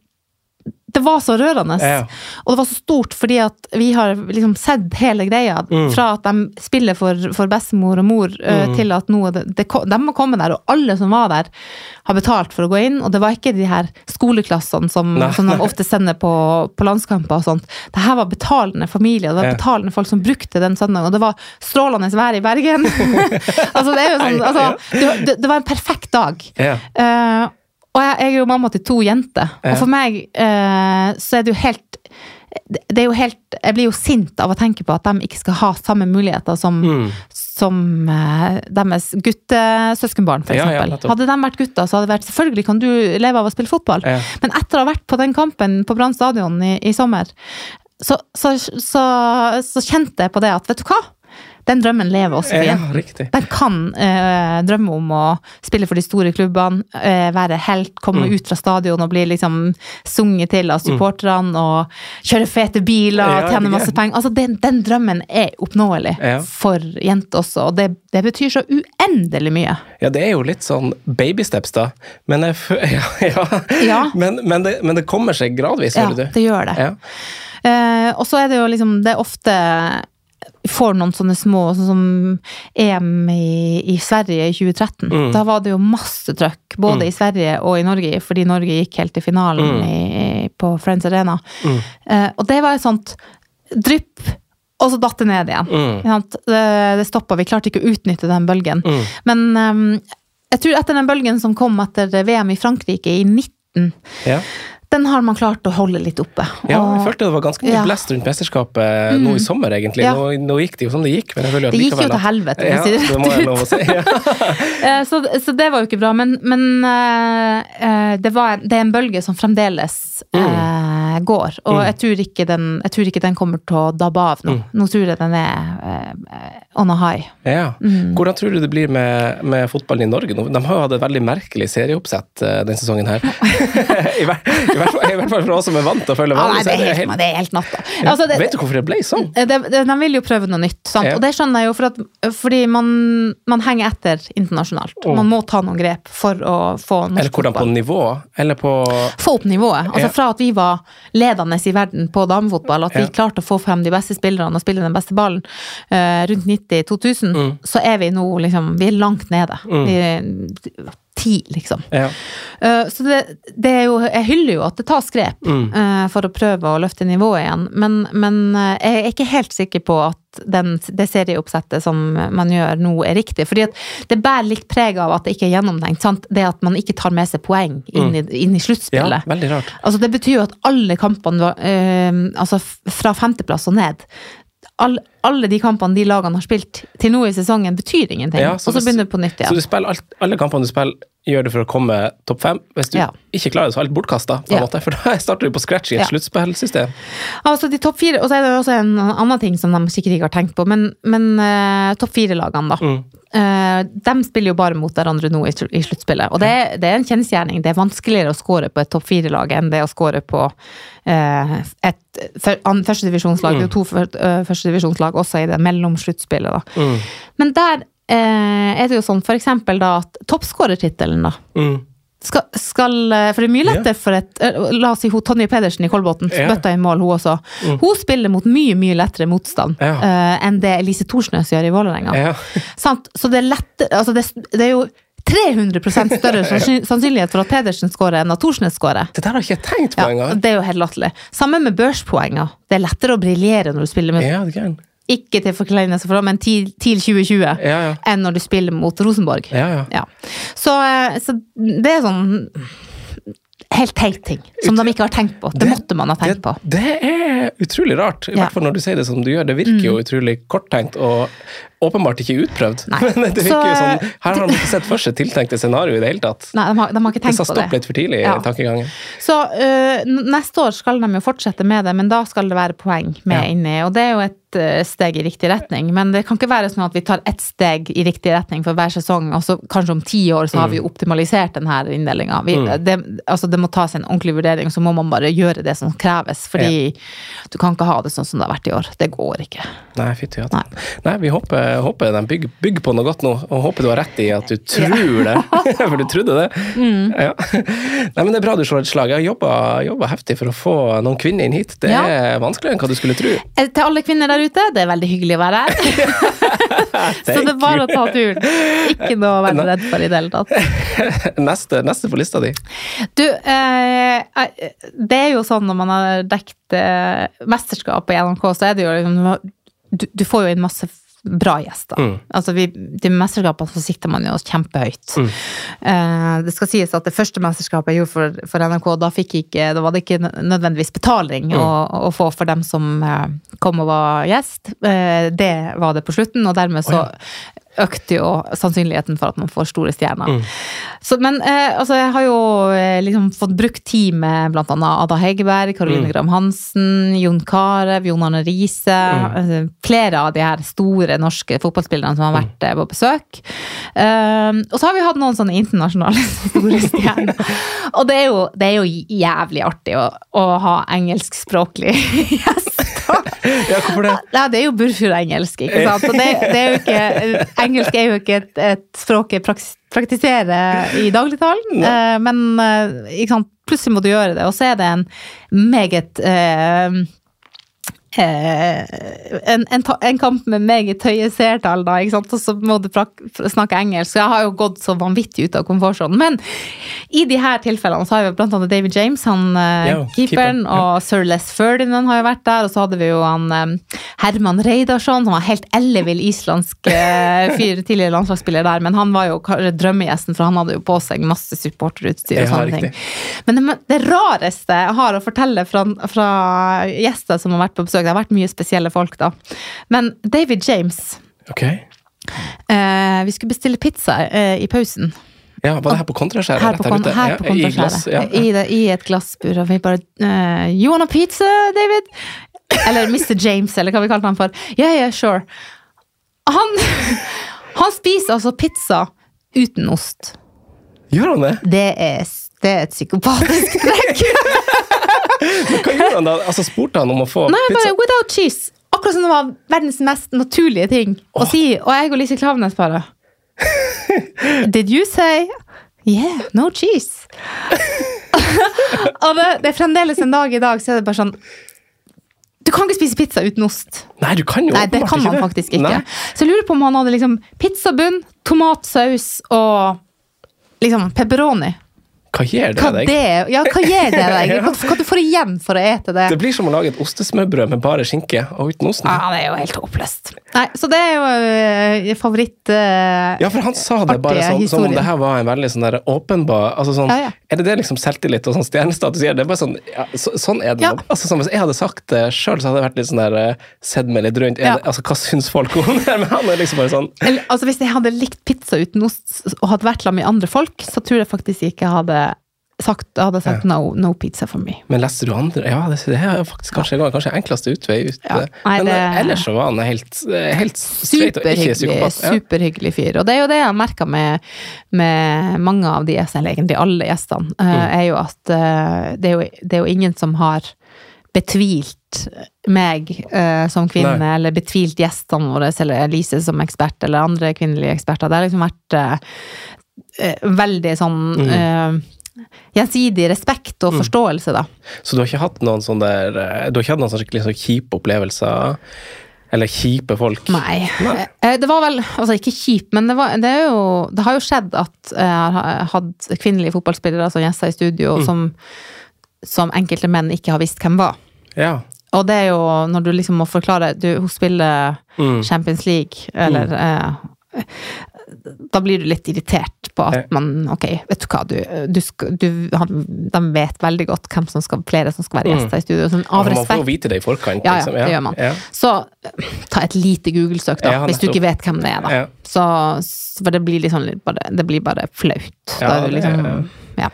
det var så rørende.
Ja.
Og det var så stort fordi at vi har liksom sett hele greia.
Mm.
Fra at de spiller for, for bestemor og mor, eh,
Mm.
til at nå det, det, de må komme der, og alle som var der, har betalt for å gå inn. Og det var ikke de her skoleklassene som, som de ofte sender på, på landskamper og sånt. Det her var betalende familier, det var
Ja.
betalende folk som brukte den søndagen. Og det var strålende vær i Bergen. altså, det sånn, altså, det, var- det, det var en perfekt dag.
Ja.
Eh, og jeg, jeg er jo mamma til to jenter. Og for meg eh, så er det jo helt det er jo helt, Jeg blir jo sint av å tenke på at de ikke skal ha samme muligheter som,
Mm.
som eh, deres guttesøskenbarn, for
Ja, ja,
hadde de vært gutter, så hadde det vært Selvfølgelig kan du leve av å spille fotball,
Ja.
men etter å ha vært på den kampen på Brann stadion i, i sommer, så, så, så, så kjente jeg på det at vet du hva? Den drømmen lever også for
ja, riktig.
De kan eh, drømme om å spille for de store klubbene, eh, være helt, komme
Mm.
ut fra stadion og bli liksom sunget til av supporterne og kjøre fete biler
Ja,
tjene
er-
masse penger. Altså, den, den drømmen er oppnåelig
Ja.
for jenter også, og det, det betyr så uendelig mye.
Ja, det er jo litt sånn babysteps, da. Men, jeg, ja, ja.
Ja.
Men, men, det, men det kommer seg gradvis,
Ja,
hører du.
det gjør det.
Ja.
Eh, og så er det jo liksom Det er ofte får noen sånne små, sånn som EM i, i Sverige i 2013.
Mm.
Da var det jo masse trøkk, både
Mm.
i Sverige og i Norge, fordi Norge gikk helt til finalen
Mm.
i, på Friends Arena.
Mm.
Eh, og det var et sånt drypp, og så datt det ned igjen.
Mm.
Det, det stoppa, vi klarte ikke å utnytte den bølgen.
Mm.
Men um, jeg tror etter den bølgen som kom etter VM i Frankrike i 19,
Ja.
Den har man klart å holde litt oppe.
ja, jeg følte det var ganske mye
Ja.
blest rundt mesterskapet nå i sommer, egentlig.
Ja.
Nå, nå gikk det jo som det gikk, men jeg føler at
Det gikk jo til helvete,
Ja,
det
må jeg lov å si.
Eh, Så, så det var jo ikke bra. Men, men eh, det, var, det er en bølge som fremdeles eh, går. Og
Mm.
jeg, tror den, jeg tror ikke den kommer til å dabbe av nå.
Mm.
Nå tror jeg den er eh, on a high.
Ja.
Mm.
Hvordan tror du det blir med, med fotballen i Norge nå? De har jo hatt et veldig merkelig serieoppsett eh, denne sesongen her. I, hvert, i, hvert fall, I hvert fall for oss som er vant til å følge
Ja, nei,
vanlig
det, er helt, det er helt natta. Altså, det,
Vet du hvorfor det ble sånn?
det, det, de vil jo prøve noe nytt?
Ja.
og det skjønner jeg jo, for at, fordi man, man henger etter internasjonalt.
Oh.
Man må ta noen grep for å få norsk fotball.
Eller hvordan på nivå? Eller på
få opp nivået. Altså
Ja.
Fra at vi var ledende i verden på damefotball, at vi
Ja.
klarte å få frem de beste spillerne og spille den beste ballen eh, rundt 90-2000,
Mm.
så er vi nå liksom Vi er langt nede.
Mm.
Vi ti, liksom.
Ja.
Uh, så det, det er jo Jeg hyller jo at det tas grep
Mm.
uh, for å prøve å løfte nivået igjen, men, men uh, jeg er ikke helt sikker på at den, det serieoppsettet som man gjør nå, er riktig. fordi at det bærer litt preg av at det ikke er gjennomtenkt. Sant? Det at man ikke tar med seg poeng inn i, inn i
ja, veldig rart.
Altså Det betyr jo at alle kampene var, altså fra femteplass og ned all, Alle de kampene de lagene har spilt til nå i sesongen, betyr ingenting.
Ja,
og
så
så begynner du på nytt
Så du spiller alt, alle kampene du spiller, gjør det for å komme topp fem. Hvis du
Ja.
ikke klarer det, så er alt bortkasta, på en
Ja.
For da starter du på scratch i et
Ja.
sluttspillsystem.
Altså de topp fire, Og så er det også en annen ting som de sikkert ikke har tenkt på, men, men uh, topp fire-lagene, da.
Mm.
Uh, de spiller jo bare mot hverandre nå i, i sluttspillet. Og det, det er en kjensgjerning. Det er vanskeligere å score på et topp fire-lag enn det å score på uh, et førstedivisjonslag. Mm. førstedivisjonslag. Det er jo to for, førstedivisjonslag også i det mellomsluttspillet.
Mm.
Men der eh, er det jo sånn for eksempel da at toppskårertittelen, da.
Mm.
Skal, skal, eh, for det er mye
Ja.
lettere for et eh, La oss si hun Tonje Pedersen i Kolbotn,
Ja.
bøtta inn mål, hun også.
Mm.
Hun spiller mot mye, mye lettere motstand
Ja.
eh, enn det Elise Thorsnes gjør i Vålerenga.
Ja.
Så det er lettere Altså, det, det er jo 300 større sannsynlighet for at Pedersen skårer enn at Thorsnes skårer.
Det der har ikke jeg tenkt på
Ja,
engang.
det er jo helt latterlig. Samme med børspoenger. Det er lettere å briljere når du spiller med
Ja.
Ikke til forkleinelse for det, men TIL TIL 2020
Ja, ja.
enn når du spiller mot Rosenborg.
Ja, ja.
Ja. Så, eh, så det er sånn helt teit ting som de ikke har tenkt på. Det måtte man ha tenkt på.
Det, det er utrolig rart. I hvert fall når du sier det som du gjør. Det virker jo utrolig korttenkt og åpenbart ikke utprøvd.
Nei.
Men det virker
Så,
jo sånn, Her har de ikke sett for seg tiltenkte scenario i det hele tatt.
Nei, de har, de har ikke tenkt på det.
stopp litt for tidlig
Ja.
i tankegangen.
Så øh, neste år skal de jo fortsette med det, men da skal det være poeng med
Ja.
inni. Og det er jo et øh, steg i riktig retning. Men det kan ikke være sånn at vi tar ett steg i riktig retning for hver sesong, og så kanskje om ti år så har vi jo optimalisert denne inndelinga.
Mm.
Det, altså det må tas en ordentlig vurdering, så må man bare gjøre det som kreves. Fordi du kan ikke ha det sånn som det har vært i år. Det går ikke.
Nei, fytti hatten.
Nei.
Nei, vi håper, håper de bygger, bygger på noe godt nå, og håper du har rett i at du tror det. For du trodde det.
Mm.
Ja. Nei, men det er bra du slår et slag. Jeg har jobba, jobba heftig for å få noen kvinner inn hit. Det
Ja.
er vanskeligere enn hva du skulle tro.
Eh, Til alle kvinner der ute, det er veldig hyggelig å være her. så det er bare å ta turen. Ikke noe å være redd for i det hele tatt.
Neste, neste på lista di.
Du, eh, eh, det er jo sånn når man har dekket eh, mesterskapet i NRK, så er det jo liksom Du, du får jo inn masse bra gjester.
Mm.
Altså vi, de mesterskapene så sikter man jo kjempehøyt.
Mm.
Eh, det skal sies at det første mesterskapet jeg gjorde for, for NRK, da, fikk ikke, da var det ikke nødvendigvis betaling
Mm.
å, å få for dem som eh, kom og var gjest. Eh, det var det på slutten, og dermed så
Å,
økte jo sannsynligheten for at man får store stjerner.
Mm.
Så, men eh, altså, jeg har jo eh, liksom fått brukt tid med annet Ada Hegerberg, Caroline
Mm.
Gram Hansen, Jon Carew, Jon Arne Riise.
Mm.
eh, Flere av de her store norske fotballspillerne som har vært eh, på besøk. Um, og så har vi hatt noen sånne internasjonale store stjerner. og det er, jo, det er jo jævlig artig å, å ha engelskspråklig gjester.
Ja, hvorfor det?
Nei, det er jo burfjordengelsk, ikke sant. Det, det er jo ikke, engelsk er jo ikke et, et språk jeg praktiserer i dagligtalen, eh, men eh, plutselig må du gjøre det. Og så er det en meget eh, eh, en, en, en kamp med meg i tøye seertall, da, og så må du snakke engelsk. Jeg har jo gått så vanvittig ut av komfortsonen. Men i de her tilfellene så har vi blant annet David James, han eh,
Ja,
keeperen,
keeperen, ja.
og Sir Les Ferdinand har jo vært der, og så hadde vi jo han eh, Herman Reidarsson, som var helt ellevill islandsk fyr, tidligere landslagsspiller der, men han var jo drømmegjesten, for han hadde jo på seg masse supporterutstyr og sånne ting. Men det, det rareste jeg har å fortelle fra, fra gjester som har vært på besøk, det har vært mye spesielle folk, da. Men David James
Ok.
eh, Vi skulle bestille pizza eh, i pausen.
Ja, Var det her på kontraskjæret?
Her på, kon her
Ja,
på
i glass, ja.
I, det, I et glassbur. Og vi bare eh, You want a pizza, David? Eller Mr. James, eller hva vi kalte han for. Yeah, yeah, sure. Han, han spiser altså pizza uten ost.
Gjør han det?
Det er, det er et psykopatisk trekk.
Men hva gjorde han da? Altså, Spurte han om å få
Nei,
pizza?
bare without cheese. Akkurat som det var verdens mest naturlige ting å si. Og jeg og Lise Klaveness bare Did you say Yeah, no cheese. og det, det er fremdeles en dag i dag, så er det bare sånn Du kan ikke spise pizza uten ost.
Nei, du kan jo
Nei, det kan man
det.
faktisk ikke.
Nei.
Så jeg lurer på om han hadde liksom pizzabunn, tomatsaus og liksom pepperoni.
Hva gjør det
Hva,
deg?
det, ja, hva gjør det deg? Hva, hva du får igjen for å ete det?
Det blir som å lage et ostesmørbrød med bare skinke og uten osten.
Ja, det er jo helt håpløst. Nei, så det er jo øh, favoritt Uh,
Ja, for han sa det bare sånn, som om det her var en veldig sånn der åpenbar altså sånn,
Ja, ja.
Er det det liksom selvtillit og sånn stjernestatus gjør? Det er bare sånn, ja, så, sånn er det.
Ja.
nå. Altså, sånn, hvis jeg hadde sagt det sjøl, så hadde det vært litt sånn der eh, Sett meg litt rundt. Er
Ja.
det, altså, Hva syns folk om det? Men han er liksom bare sånn
Eller, altså Hvis jeg hadde likt pizza uten ost og hadde vært sammen med andre folk, så tror jeg faktisk ikke jeg hadde sagt, jeg hadde sagt no, no pizza for me.
Men leser du andre? Ja, det, det er faktisk kanskje, kanskje enkleste utvei ut.
Ja. Nei,
Men
det-
eh, ellers så var han helt, eh, helt straight og ikke psykopat. Ja.
superhyggelig fyr. Og det er jo det jeg har merka med, med mange av de gjestene, eller egentlig alle gjestene, eh,
Mm.
er jo at eh, det, er jo, det er jo ingen som har betvilt meg uh, som kvinne,
Nei.
eller betvilt gjestene våre, eller Elise som ekspert, eller andre kvinnelige eksperter. Det har liksom vært uh, uh, veldig sånn
Mm.
Eh, gjensidig respekt og forståelse, da.
Så du har ikke hatt noen sånne der, eh, du har ikke hatt noen sånne skikkelig sånn kjipe opplevelser? Eller kjipe folk?
Nei.
Nei.
Eh, Det var vel Altså, ikke kjip, men det, var, det, er jo, det har jo skjedd at jeg har hatt kvinnelige fotballspillere som gjester i studio,
Mm.
som, som enkelte menn ikke har visst hvem var.
Ja.
Og det er jo når du liksom må forklare du, Hun spiller
Mm.
Champions League, eller eh, da blir du litt irritert på at man Ok, vet du hva, du, du, skal, du han, De vet veldig godt hvem som skal, flere som skal være gjester i studio. Sånn, av
Altså, man får vite det i forkant.
Ja, ja,
liksom.
det gjør man.
Ja.
Så ta et lite Google-søk, da,
Ja,
hvis du ikke vet hvem det er. da. Så, for det blir liksom litt bare, det blir bare flaut.
Ja,
da liksom, ja.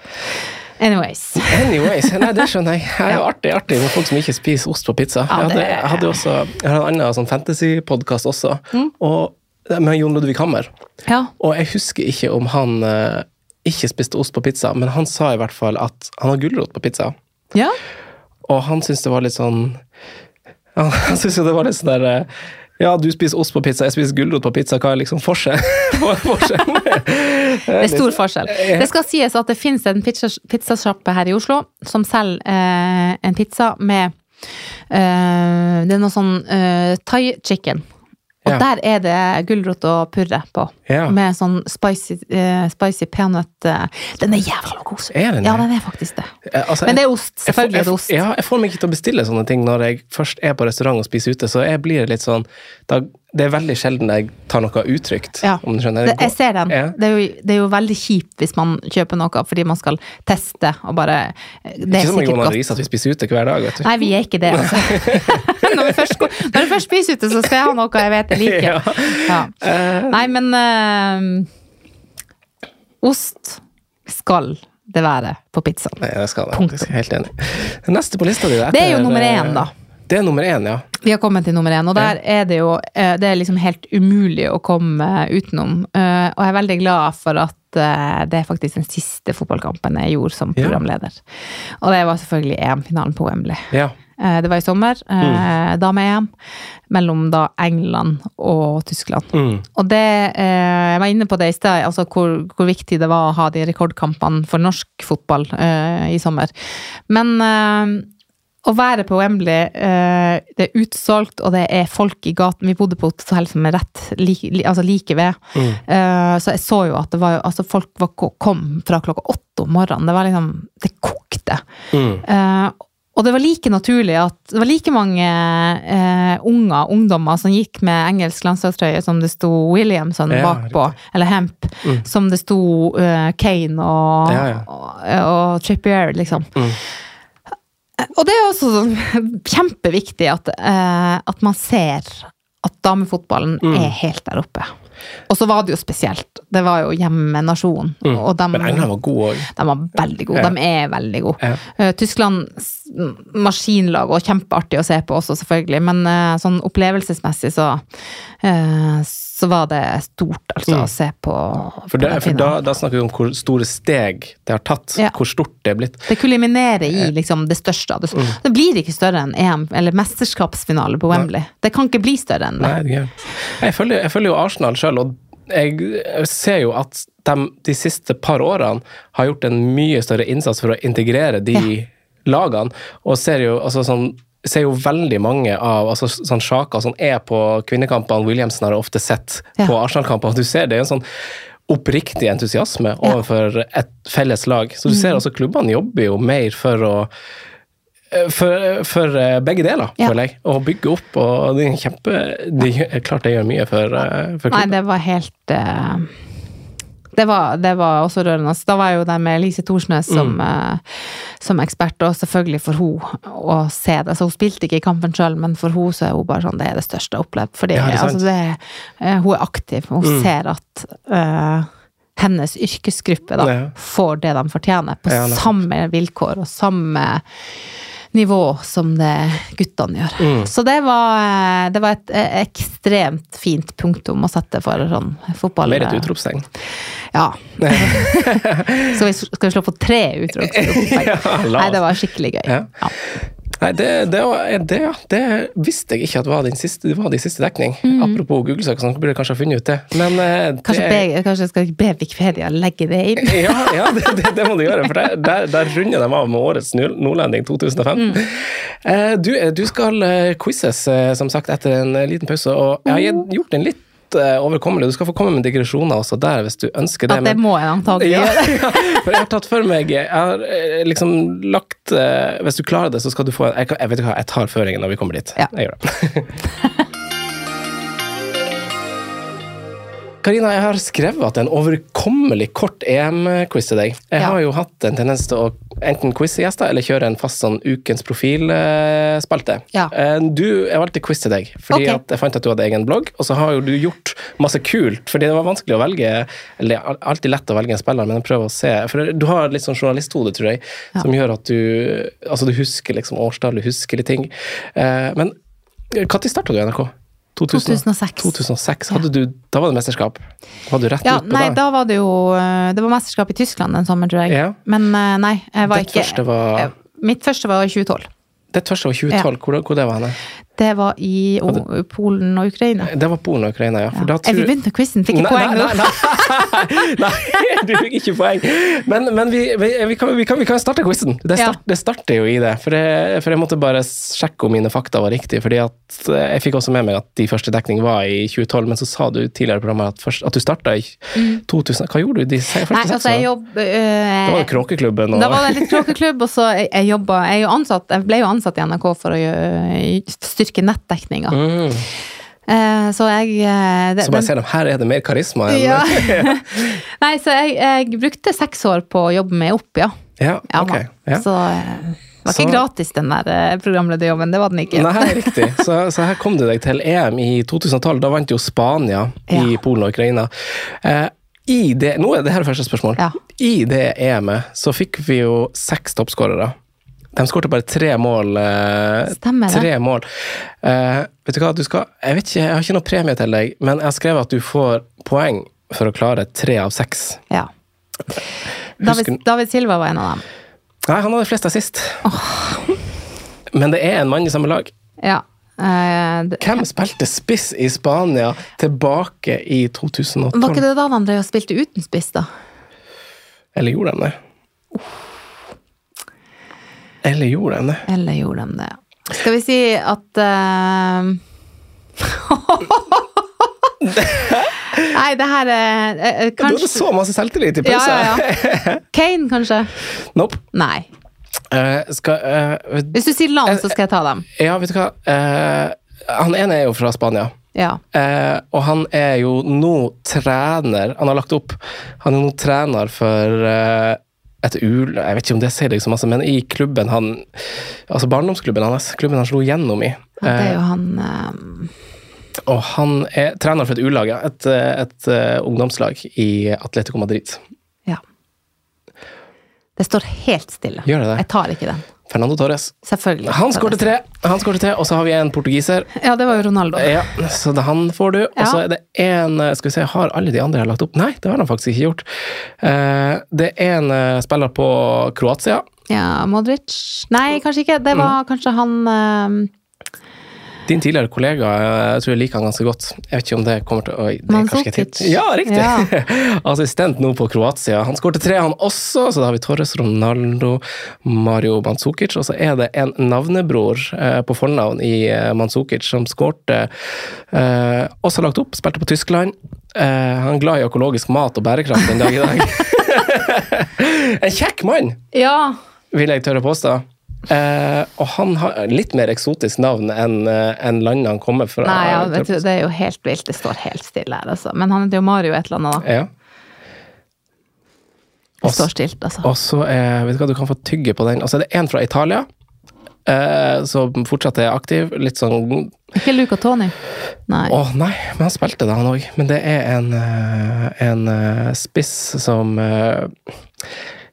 Anyways.
Anyways, nei, det skjønner jeg. Det er jo artig, artig med folk som ikke spiser ost på pizza. Jeg hadde, jeg hadde også jeg har en annen sånn fantasy-podkast også,
Mm.
og, med Jon Ludvig Hammer.
Ja.
Og jeg husker ikke om han eh, ikke spiste ost på pizza, men han sa i hvert fall at han har gulrot på pizza.
ja.
Og han syntes det var litt sånn Han, Han syntes jo det var litt sånn der eh, Ja, du spiser ost på pizza, jeg spiser gulrot på pizza. Hva er liksom forskjell? Er?
Det er stor forskjell. Det skal sies at det finnes en pizza- pizzasjappe her i Oslo som selger eh, en pizza med eh, Det er noe sånn eh, thai chicken. Og
Ja.
der er det gulrot og purre på.
Ja.
Med sånn spicy, uh, spicy peanøtt eh. Den er jævla god.
Er den
Ja, den er faktisk det.
Eh, altså,
Men det er ost. Selvfølgelig er det ost.
Ja, jeg får meg ikke til å bestille sånne ting når jeg først er på restaurant og spiser ute, så jeg blir litt sånn da, Det er veldig sjelden jeg tar noe utrygt,
Ja.
om du skjønner.
Det, jeg ser den.
Ja.
Det, er jo, det er jo veldig kjipt hvis man kjøper noe fordi man skal teste og bare Det
Ikke
er
det er
ikke
som
Jonan
Riise at vi spiser ute hver dag, vet du.
Nei, vi er ikke det. Altså. når, vi først, når vi først spiser ute, så skal jeg ha noe jeg vet jeg liker.
Ja. Eh,
Nei, men øh, Ost skal det være på pizzaen.
Nei, jeg skal det.
Punktum.
Helt enig. Neste på lista di
Det er jo nummer én,
eh,
da.
Det er nummer én, ja.
Vi har kommet til nummer én, og der er det jo eh, Det er liksom helt umulig å komme utenom. Eh, Og jeg er veldig glad for at eh, det er faktisk den siste fotballkampen jeg gjorde som programleder. Og det var selvfølgelig EM-finalen på Wembley.
ja.
Det var i sommer. da med EM, mellom da England og Tyskland.
Mm.
Og det, jeg var inne på det i sted, altså hvor, hvor viktig det var å ha de rekordkampene for norsk fotball i sommer. Men å være på Wembley, eh, det er utsolgt, og det er folk i gaten. Vi bodde på et hotell som er rett like, altså like ved.
Mm.
Eh, så jeg så jo at det var, altså folk var, kom fra klokka åtte om morgenen. Det var liksom Det kokte.
Mm.
Eh, og det var like naturlig at det var like mange unger, ungdommer, som gikk med engelsk landslagstrøye som det sto Williamson
Ja,
bakpå, eller Hemp,
Mm.
som det sto Kane og,
Ja, ja.
og, og Trippier, liksom.
Mm.
Og det er også sånn kjempeviktig at, eh, at man ser at damefotballen
Mm.
er helt der oppe. Og så var det jo spesielt. Det var jo hjemmenasjonen.
Mm.
De,
Men England var god òg.
de var veldig gode.
Ja.
De er veldig gode.
Ja.
Eh, Tyskland maskinlag, og kjempeartig å se på også, selvfølgelig. Men eh, sånn opplevelsesmessig så, eh, så var det stort, altså,
Mm.
å se på.
For, det, for da, da snakker vi om hvor store steg det har tatt.
Ja.
Hvor stort det er blitt.
Det kuliminerer i liksom, det største. Det,
Mm.
det blir ikke større enn EM, eller mesterskapsfinale på Wembley. Det kan ikke bli større enn det.
Nei, det jeg, følger, jeg følger jo Arsenal sjøl, og jeg ser jo at de de siste par årene har gjort en mye større innsats for å integrere de lagene, og ser jo altså sånn ser jo veldig mange av altså sånn Sjaka som er på kvinnekampene. Williamsen har jeg ofte sett
Ja.
på Arsenal-kamper. Du ser det er en sånn oppriktig entusiasme
Ja.
overfor et felles lag. Så du ser altså klubbene jobber jo mer for å for, for eh, begge deler,
Ja.
føler jeg. Å bygge opp. Og er kjempe de, Klart det gjør mye for, for klubben.
Nei, det var helt eh, det, var, det var også rørende. Da var jeg jo der med Lise Thorsnes som,
Mm.
eh, som ekspert, og selvfølgelig for hun å se det. Så hun spilte ikke i kampen sjøl, men for hun så er hun bare sånn, det er det største jeg har opplevd. Fordi
Ja, det
altså, det, eh, hun er aktiv, hun
Mm.
ser at eh, hennes yrkesgruppe da,
Ja.
får det de fortjener, på
Ja,
samme vilkår og samme nivå som det guttene gjør.
Mm.
Så det var, eh, det var et eh, ekstremt fint punktum å sette for sånn fotball.
Mer et utropstegn.
Ja. Så vi skal vi slå på tre utropstegn?
Ja,
Nei, det var skikkelig gøy.
Ja.
Ja.
Nei, det, det, var, det, ja, det visste jeg ikke at var din siste, det var din siste dekning. Apropos Google-søk, så burde jeg kanskje ha funnet ut det. Men eh,
Mm. Kanskje, be, kanskje jeg skal be Wikipedia legge det inn?
ja, ja det, må du gjøre, for der, der, der runder de av med årets nordlending 2015.
Mm.
Eh, du, du skal quizzes, eh, som sagt, etter en eh, liten pause, og jeg har gjort en litt eh, overkommelig. Du skal få komme med digresjoner også der, hvis du ønsker det.
At det
men-
må jeg antagelig gjøre.
ja, for jeg har tatt for meg Jeg har eh, liksom lagt eh, Hvis du klarer det, så skal du få Jeg, jeg vet ikke hva, jeg tar føringen når vi kommer dit.
Ja.
Jeg gjør det. Karina, jeg har skrevet en overkommelig kort EM-quiz til deg. Jeg
Ja.
har jo hatt en tendens til å enten quize gjester eller kjøre en fast sånn ukens profilspalte.
Ja.
Eh, Du, jeg valgte quiz til deg, fordi
okay.
at jeg fant at du hadde egen blogg, og så har jo du gjort masse kult, fordi det var vanskelig å velge, eller er alltid lett å velge en spiller, men prøver å se, for du har litt sånn journalisthode, tror jeg, som gjør at du, altså du husker liksom årstall, du husker litt ting. Eh, Men når startet du i NRK?
2006.
2006. Hadde du, da var det mesterskap? Var du rett
Ja,
ut på
nei,
det?
da var det jo eh, Det var mesterskap i Tyskland den sommeren, tror jeg.
Ja.
Men eh, nei, jeg var
Ditt
ikke
første var-
Mitt første var i 2012.
Ditt første var 2012. Hvor, hvor det var henne?
Det var i o, Polen og Ukraina.
Det var Polen og Ukraina, ja. For da
Ja.
tror
Er vi begynt med quizen? Fikk jeg poeng nå?
nei, nei, nei, du fikk ikke poeng. Men, men vi, vi, vi, kan, vi, kan, vi kan starte quizen. Det,
Ja.
det starter jo i det. For jeg, for jeg måtte bare sjekke om mine fakta var riktige. fordi at eh, Jeg fikk også med meg at de første dekning var i 2012, men så sa du tidligere i programmet at, først, at du starta i 2000. Hva gjorde du de første
Mm. Nei, altså, jeg
årene?
øh,
Da var det Kråkeklubben og
Da var det litt kråkeklubb, og så jeg, jeg jobba Jeg ansatt, jeg ble jo ansatt i NRK for å gjøre, styrke nettdekninga.
mm.
Eh, så jeg eh, det-
Så bare se dem, her er det mer karisma enn
Ja. Nei, så jeg, jeg brukte seks år på å jobbe meg opp, ja.
ja,
ja
ok. Ja.
Så eh, det var
Så-
ikke gratis, den der eh, programlederjobben. Det var den ikke.
Nei, riktig. Så, så her kom du deg til EM i 2012. Da vant jo Spania i Polen og Ukraina. Eh, I det, nå er det her første spørsmål.
Ja.
I det EM-et så fikk vi jo seks toppskårere. De skårte bare tre mål. Eh,
Stemmer det.
Tre mål. Eh, vet du hva, du skal Jeg vet ikke, jeg har ikke noe premie til deg, men jeg har skrevet at du får poeng for å klare tre av seks.
Ja. David, David Silva var en av dem.
Nei, han hadde flest assist. Men det er en mann i samme lag.
Ja. Uh, det,
Hvem spilte spiss i Spania tilbake i 2012?
var ikke det da de spilte uten spiss, da?
Eller gjorde de det? Eller gjorde de det?
Eller gjorde de det? Skal vi si at uh... Nei, det her er uh, kanskje...
Du hadde så masse selvtillit i
ja, ja, ja. Kane, kanskje?
Nope.
Nei.
Uh, skal, eh,
Hvis du sier land, så skal jeg ta dem.
ja, vet du hva? Eh, han ene er jo fra Spania.
Ja.
Eh, og han er jo nå trener Han har lagt opp Han er nå trener for eh, et ul... Jeg vet ikke om det sier deg så masse, men i klubben han Altså barndomsklubben hans, klubben han slo gjennom i.
ja det er
Eh,
jo han um...
og han er trener for et U-lag. Et, eh, et eh, ungdomslag i Atletico Madrid.
Ja. Det står helt stille.
Gjør det det?
Jeg tar ikke den.
Fernando Torres.
Selvfølgelig.
Han skåret tre, han skårte tre, og så har vi en portugiser.
Ja, det var jo Ronaldo.
Ja, så det, han får du. Og
Ja.
så er det en eh, Skal vi se, har alle de andre jeg har lagt opp? Nei, det har han faktisk ikke gjort. Eh, det er en eh, spiller på Kroatia.
Ja, Modric Nei, kanskje ikke. Det
Mm.
var kanskje han
Din tidligere kollega, jeg tror jeg liker han ganske godt. Jeg vet ikke om det kommer til å.
Mandzukic.
Ja, riktig!
Ja.
Assistent nå på Kroatia. Han skårte tre, han også, så da har vi Torres, Ronaldo, Mario Manzukic. Og så er det en navnebror eh, på fornavn i eh, Mandzukic som skårte eh, Også lagt opp, spilte på Tyskland. Eh, han er glad i økologisk mat og bærekraft den dag i dag. en kjekk mann,
Ja.
vil jeg tørre påstå. Eh, og han har litt mer eksotisk navn enn eh, enn landet han kommer fra.
Nei, ja, vet du, det er jo helt vilt. Det står helt stille her, altså. Men han heter jo Mario et eller annet, da.
Ja.
Det står stilt, altså.
Og så er, vet du hva, du kan få tygge på den. Og så er det en fra Italia, eh, som fortsatt er aktiv. Litt sånn
Ikke Luca Tony? Nei.
Å nei, men han spilte det, han òg. Men det er en, eh, en eh, spiss som eh,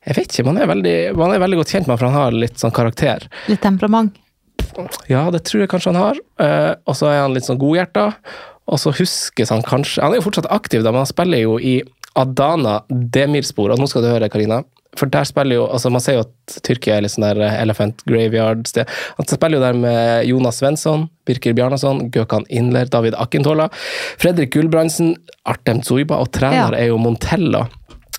Jeg vet ikke, man er, veldig, man er veldig godt kjent med han, for han har litt sånn karakter.
Litt temperament?
Ja, det tror jeg kanskje han har. Uh, og så er han litt sånn godhjerta. Og så huskes han kanskje Han er jo fortsatt aktiv, da, men han spiller jo i Adana Demirspor. Og nå skal du høre, Karina. For der spiller jo altså Man ser jo at Tyrkia er litt sånn der Elephant Graveyard-sted. Han spiller jo der med Jonas Svensson, Birker Bjarnason, Gøkan Inler, David Akintola, Fredrik Gulbrandsen, Artem Tsuiba, og trener
Ja.
er jo Montella.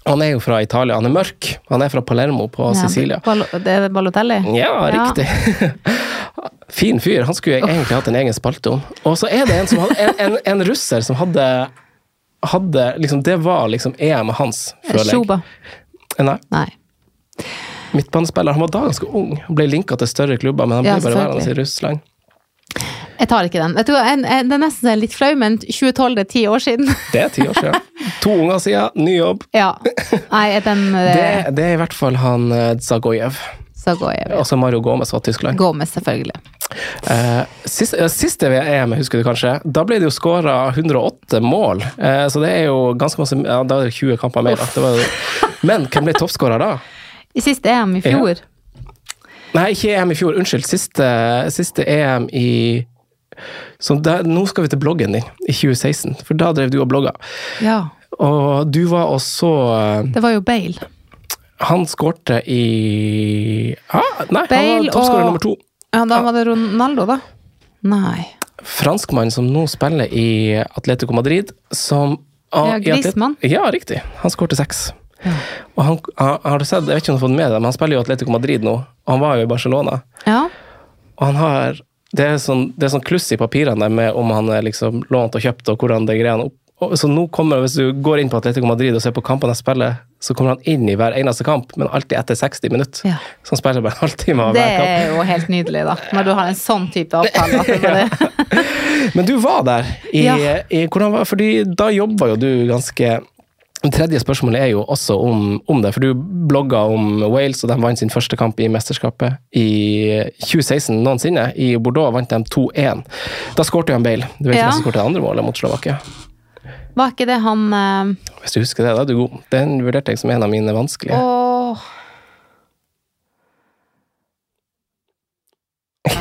Han er jo fra Italia. Han er mørk. Han er fra Palermo på
Ja,
Sicilia.
Bal- Det er Balotelli?
Ja,
Ja.
riktig. Fin fyr. Han skulle jeg egentlig hatt en egen spalte om. Og så er det en, som hadde, en, en, en russer som hadde, hadde liksom, Det var liksom EM hans, føler jeg.
Shuba?
Nei,
Nei.
midtbanespiller. Han var da ganske ung. Han ble linka til større klubber, men han ble
Ja,
bare værende i. Russland.
Jeg tar ikke den. En, en, det er nesten litt flau, men 2012 det er ti år siden.
Det er ti år siden. To unger siden, ny jobb.
ja. Nei, den
Det,
det,
det er i hvert fall han Zagojev. Zagojev.
Så går jeg ved.
Altså Mario Gomez var Tyskland.
Gomez, selvfølgelig.
Eh, sist, eh, siste VM, husker du kanskje, da ble det jo skåra 108 mål. Eh, så det er jo ganske masse Ja, da er det 20 kamper mer, da. Det var men hvem ble toppskårer da?
I siste EM i fjor.
Nei, ikke EM i fjor. Unnskyld. Siste, siste EM i så der, Nå skal vi til bloggen din, i 2016. For da drev du og blogga.
Ja.
Og du var også eh,
Det var jo Bale.
Han skårte i ah, Nei, han var toppskårer
og-
nummer to.
Ja, da var det Ronaldo, da. Nei.
Franskmann som nå spiller i Atletico Madrid, som ah,
Ja, Grismann.
Ja, riktig. Han skårte seks.
Ja.
Og han, han, har du sett, jeg vet ikke om du har fått med deg, men han spiller jo Atletico Madrid nå. Og han var jo i Barcelona.
Ja.
Og han har Det er sånn, det er sånn kluss i papirene der med om han er liksom lånt og kjøpt, og hvordan det greiene opp. Og, så nå kommer, Hvis du går inn på Atletico Madrid og ser på kampene jeg spiller, så kommer han inn i hver eneste kamp, men alltid etter 60 minutter.
Ja.
Så han spiller bare en halvtime av hver kamp.
Det er jo helt nydelig, da. Når du har en sånn type avtale.
Men du var der. I,
Ja.
i, hvordan var, fordi da jobba jo du ganske Det tredje spørsmålet er jo også om, om det, for du blogga om Wales, og de vant sin første kamp i mesterskapet i 2016 noensinne. I Bordeaux vant de 2-1. Da skårte han Bale. Du vet
Ja.
hvem som skårte det andre målet mot Slovakia?
Var ikke det han uh...
Hvis du husker det, da er du god. Den vurderte jeg som en av mine vanskelige.
Åh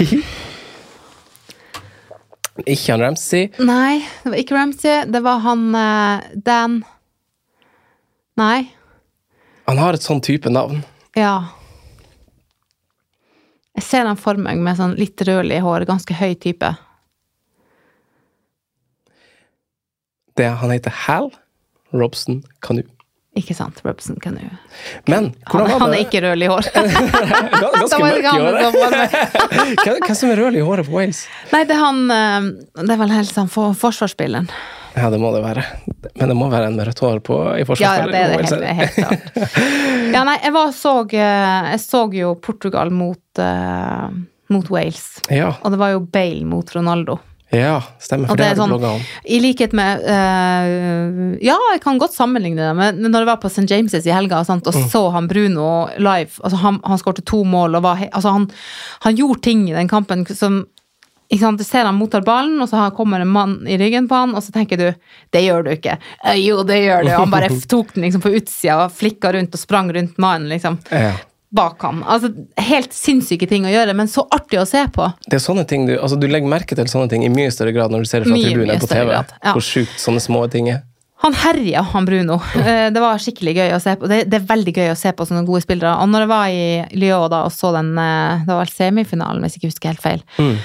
Ikke han Ramsey.
Nei, det var ikke Ramsey. Det var han uh, Dan Nei.
Han har et sånn type navn.
Ja. Jeg ser han for meg med sånn litt rødlig hår, ganske høy type.
Det, han heter Hal Robson Canoe.
Ikke sant? Robson Canoe.
Men
Han,
var det?
han er ikke rødlig hår.
Gans- Ganske mørk i håret. Hvem hvem som er rødlig i håret på Wales?
Nei, det er han eh, Det er vel helst han for, forsvarsspilleren.
Ja, det må det være. Men det må være en med rødt hår på, i
forsvarsspillet. ja, det er det helt, helt klart. Ja, nei, jeg så eh, Jeg så jo Portugal mot, uh, mot Wales.
Ja,
Og det var jo Bale mot Ronaldo.
ja, stemmer. For
det
det
er
du
sånn-
om.
I likhet med uh, Ja, jeg kan godt sammenligne det, men når jeg var på St. James' i helga sant,
Mm.
og så han Bruno live altså Han, han skårte to mål og var altså han, han gjorde ting i den kampen som sant, Du ser han mottar ballen, og så kommer en mann i ryggen på han, og så tenker du Det gjør du ikke. «Eh, Jo, det gjør du. Han bare tok den liksom på utsida og flikka rundt og sprang rundt mannen liksom
Ja.
bak ham. Altså, helt sinnssyke ting å gjøre, men så artig å se på.
Det er sånne ting du, altså du legger merke til sånne ting i mye større grad når du ser det fra tribunen enn på TV.
grad, ja.
Hvor sjukt sånne små ting er.
Han herja, han Bruno. Eh, Det var skikkelig gøy å se på. Det, det er veldig gøy å se på sånne gode spillere. Og når jeg var i Lyon da, og så den eh, Det var vel semifinalen, hvis jeg ikke husker helt feil.
Mm.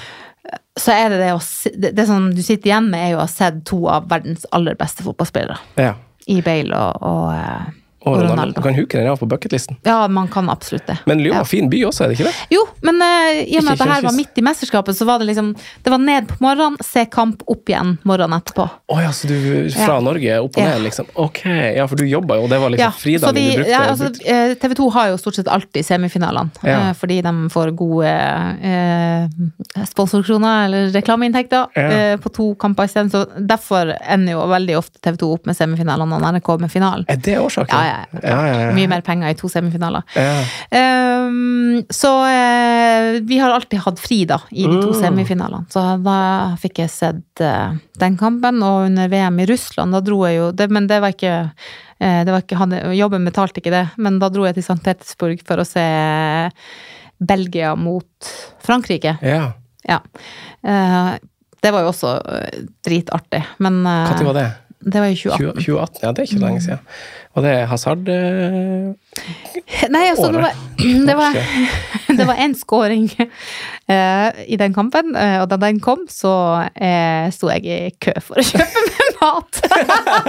Så er det det å det, det som du sitter igjen med, er jo å ha sett to av verdens aller beste fotballspillere.
Ja.
I Bale og, og, eh,
Og Ronaldo.
Ronaldo.
Kan huke den av på bucketlisten.
Ja, man kan absolutt det.
Men Lyon
Ja.
var fin by også, er det ikke det?
Jo, men uh, i og med at det her var midt i mesterskapet, så var det liksom Det var ned på morgenen, se kamp, opp igjen morgenen etterpå.
Å ja, så du fra
Ja.
Norge opp og
Ja.
ned, liksom. Ok, ja, for du jobba jo, og det var liksom
ja.
fridagen
de,
du brukte.
ja, altså,
brukte.
eh, TV 2 har jo stort sett alltid semifinalene,
Ja.
eh, fordi de får gode uh, sponsorkroner eller reklameinntekter
Ja.
på to kamper isteden. Så derfor ender jo veldig ofte TV 2 opp med semifinalene og NRK med finalen.
Er det årsaken?
Ja, ja, ja.
ja.
Mye mer penger i to semifinaler. Ehm, så uh, vi har alltid hatt fri da, i de to
Mm.
semifinalene. Så da fikk jeg sett uh, den kampen, og under VM i Russland, da dro jeg jo det, Men det var ikke, eh, det var ikke hadde, Jobben betalte ikke det, men da dro jeg til St. Petersburg for å se Belgia mot Frankrike.
ja.
Ja. Det var jo også dritartig, men
Når var det?
det var i 2018.
2018? Ja, det er ikke lenge siden. Og det hasard eh,
Nei, altså, det var, det var, det var en scoring eh, i den kampen, eh, og da den kom, så sto jeg i kø for å kjøpe meg mat.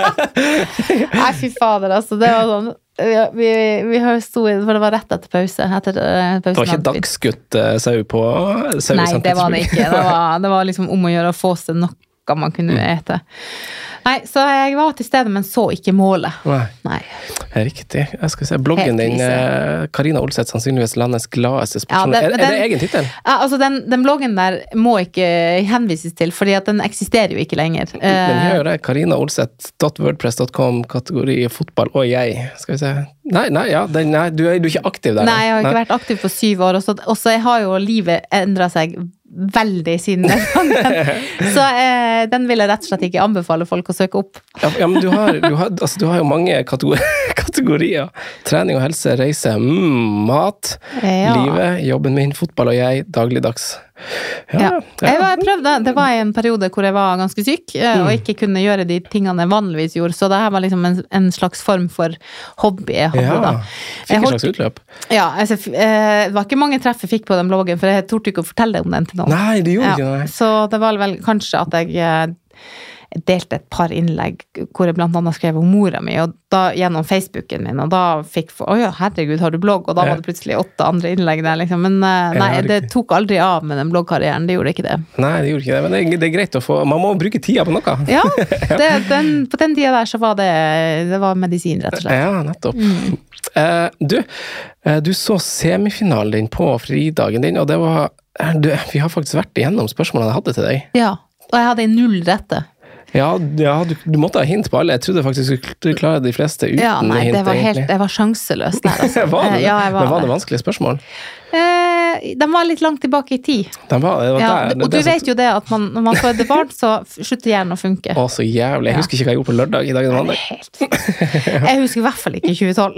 Nei, fy fader, altså. Det var sånn ja, vi, vi sto i For det var rett etter pause. Etter,
Det var ikke dagsgutt sau på sau
Nei, det var det ikke. Det var, det var liksom om å gjøre å få seg noe noe man kunne ete. Nei, så jeg var til stede, men så ikke målet.
Nei.
Nei.
Riktig. Jeg skal se. Bloggen din, eh, Karina Olseth, sannsynligvis landets gladeste
Ja,
sportsjournalist.
den-
er, er det egen tittel?
Ja, altså den, den bloggen der må ikke henvises til, fordi at den eksisterer jo ikke lenger.
Den gjør det. karinaolseth.wordpress.com, kategori fotball og jeg. Skal vi se. Nei, nei, ja, den, nei du, er, du er ikke aktiv der?
Nei, jeg har ikke vært aktiv på syv år, og så har jo livet endra seg veldig siden den gangen. Så eh, den vil jeg rett og slett ikke anbefale folk å søke opp.
Ja, ja, men du har, du, har, altså, du har jo mange kategorier. Trening og helse, reise, mm, mat,
Ja.
livet, jobben min, fotball og jeg, dagligdags. Ja,
Ja. Jeg, prøvde, det var i en periode hvor jeg var ganske syk eh,
Mm.
og ikke kunne gjøre de tingene jeg vanligvis gjorde, så det her var liksom en, en slags form for hobby jeg hadde da.
Fikk
en
slags utløp.
Ja, altså, eh, det var ikke mange treff jeg fikk på den bloggen, for jeg torde ikke å fortelle om den til noen.
Nei, det gjorde ikke det.
så det var vel kanskje at jeg eh, delte et par innlegg hvor jeg annet skrev om mora mi, og da gjennom Facebooken min, og da fikk Å ja, herregud, har du blogg? Og da var det plutselig åtte andre innlegg der, liksom. Men eh, nei, det tok aldri av med den bloggkarrieren, det gjorde ikke det.
Nei, det gjorde ikke det, men det, det er greit å få Man må bruke tida på noe.
Ja, det, den, på den tida der så var det, det var medisin, rett og slett.
Ja, nettopp.
Mm.
Uh, du, uh, du så semifinalen din på fridagen din, og det var du, Vi har faktisk vært igjennom spørsmålene jeg hadde til deg.
Ja, og jeg hadde null rette.
Ja, ja du, du måtte ha hint på alle. Jeg trodde faktisk du skulle klare de fleste uten
Ja, nei,
hint.
det var helt, jeg var sjanseløs der, altså.
var det det?
Ja, var
Men var det vanskelige spørsmål?
Eh, de var litt langt tilbake i tid.
De var, det var
Ja,
der, det,
og du vet jo det at man, når man får et barn, så slutter hjernen å funke.
Å, så jævlig. Jeg husker ikke hva jeg gjorde på lørdag i dag.
Nei, helt Jeg husker i hvert fall ikke 2012.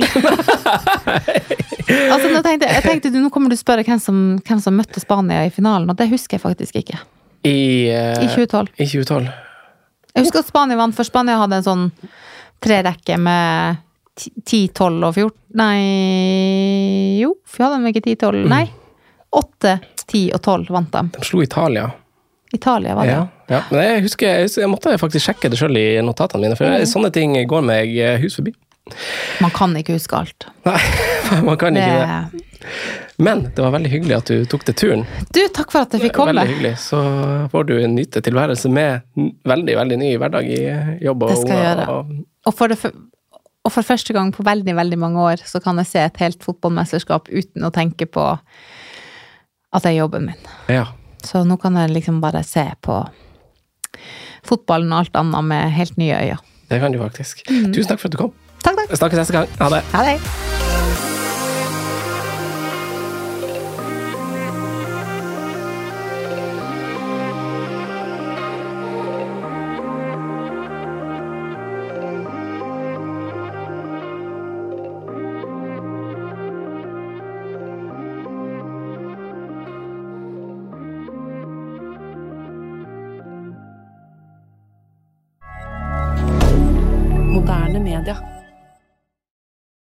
altså, nå tenkte, jeg tenkte du, nå kommer du spørre hvem som, hvem som møtte Spania i finalen, og det husker jeg faktisk ikke.
I, uh,
I 2012.
I 2012.
Jeg husker at Spania vant, for Spania hadde en sånn trerekke med 10, 12 og 14 Nei Jo, for hadde de ikke 10, 12? Nei. 8, 10 og 12 vant de.
De slo Italia.
Italia var det.
Ja, ja. Men jeg husker, jeg, husker, jeg måtte faktisk sjekke det sjøl i notatene mine, for
Mm.
sånne ting går meg eh, hus forbi.
Man kan ikke huske alt.
Nei, man kan ikke det. Men det var veldig hyggelig at du tok deg turen.
du, takk for at jeg fikk komme.
Veldig hyggelig. Så får du nyte tilværelse med veldig, veldig ny hverdag i jobb og
Det skal jeg gjøre.
og-
for, det, og for første gang på veldig, veldig mange år så kan jeg se et helt fotballmesterskap uten å tenke på at det er jobben min.
Ja.
Så nå kan jeg liksom bare se på fotballen og alt annet med helt nye øyne.
Det kan du faktisk.
Mm.
Tusen takk for at du kom.
Takk, takk.
Snakkes neste gang. Ha det.
Ha det.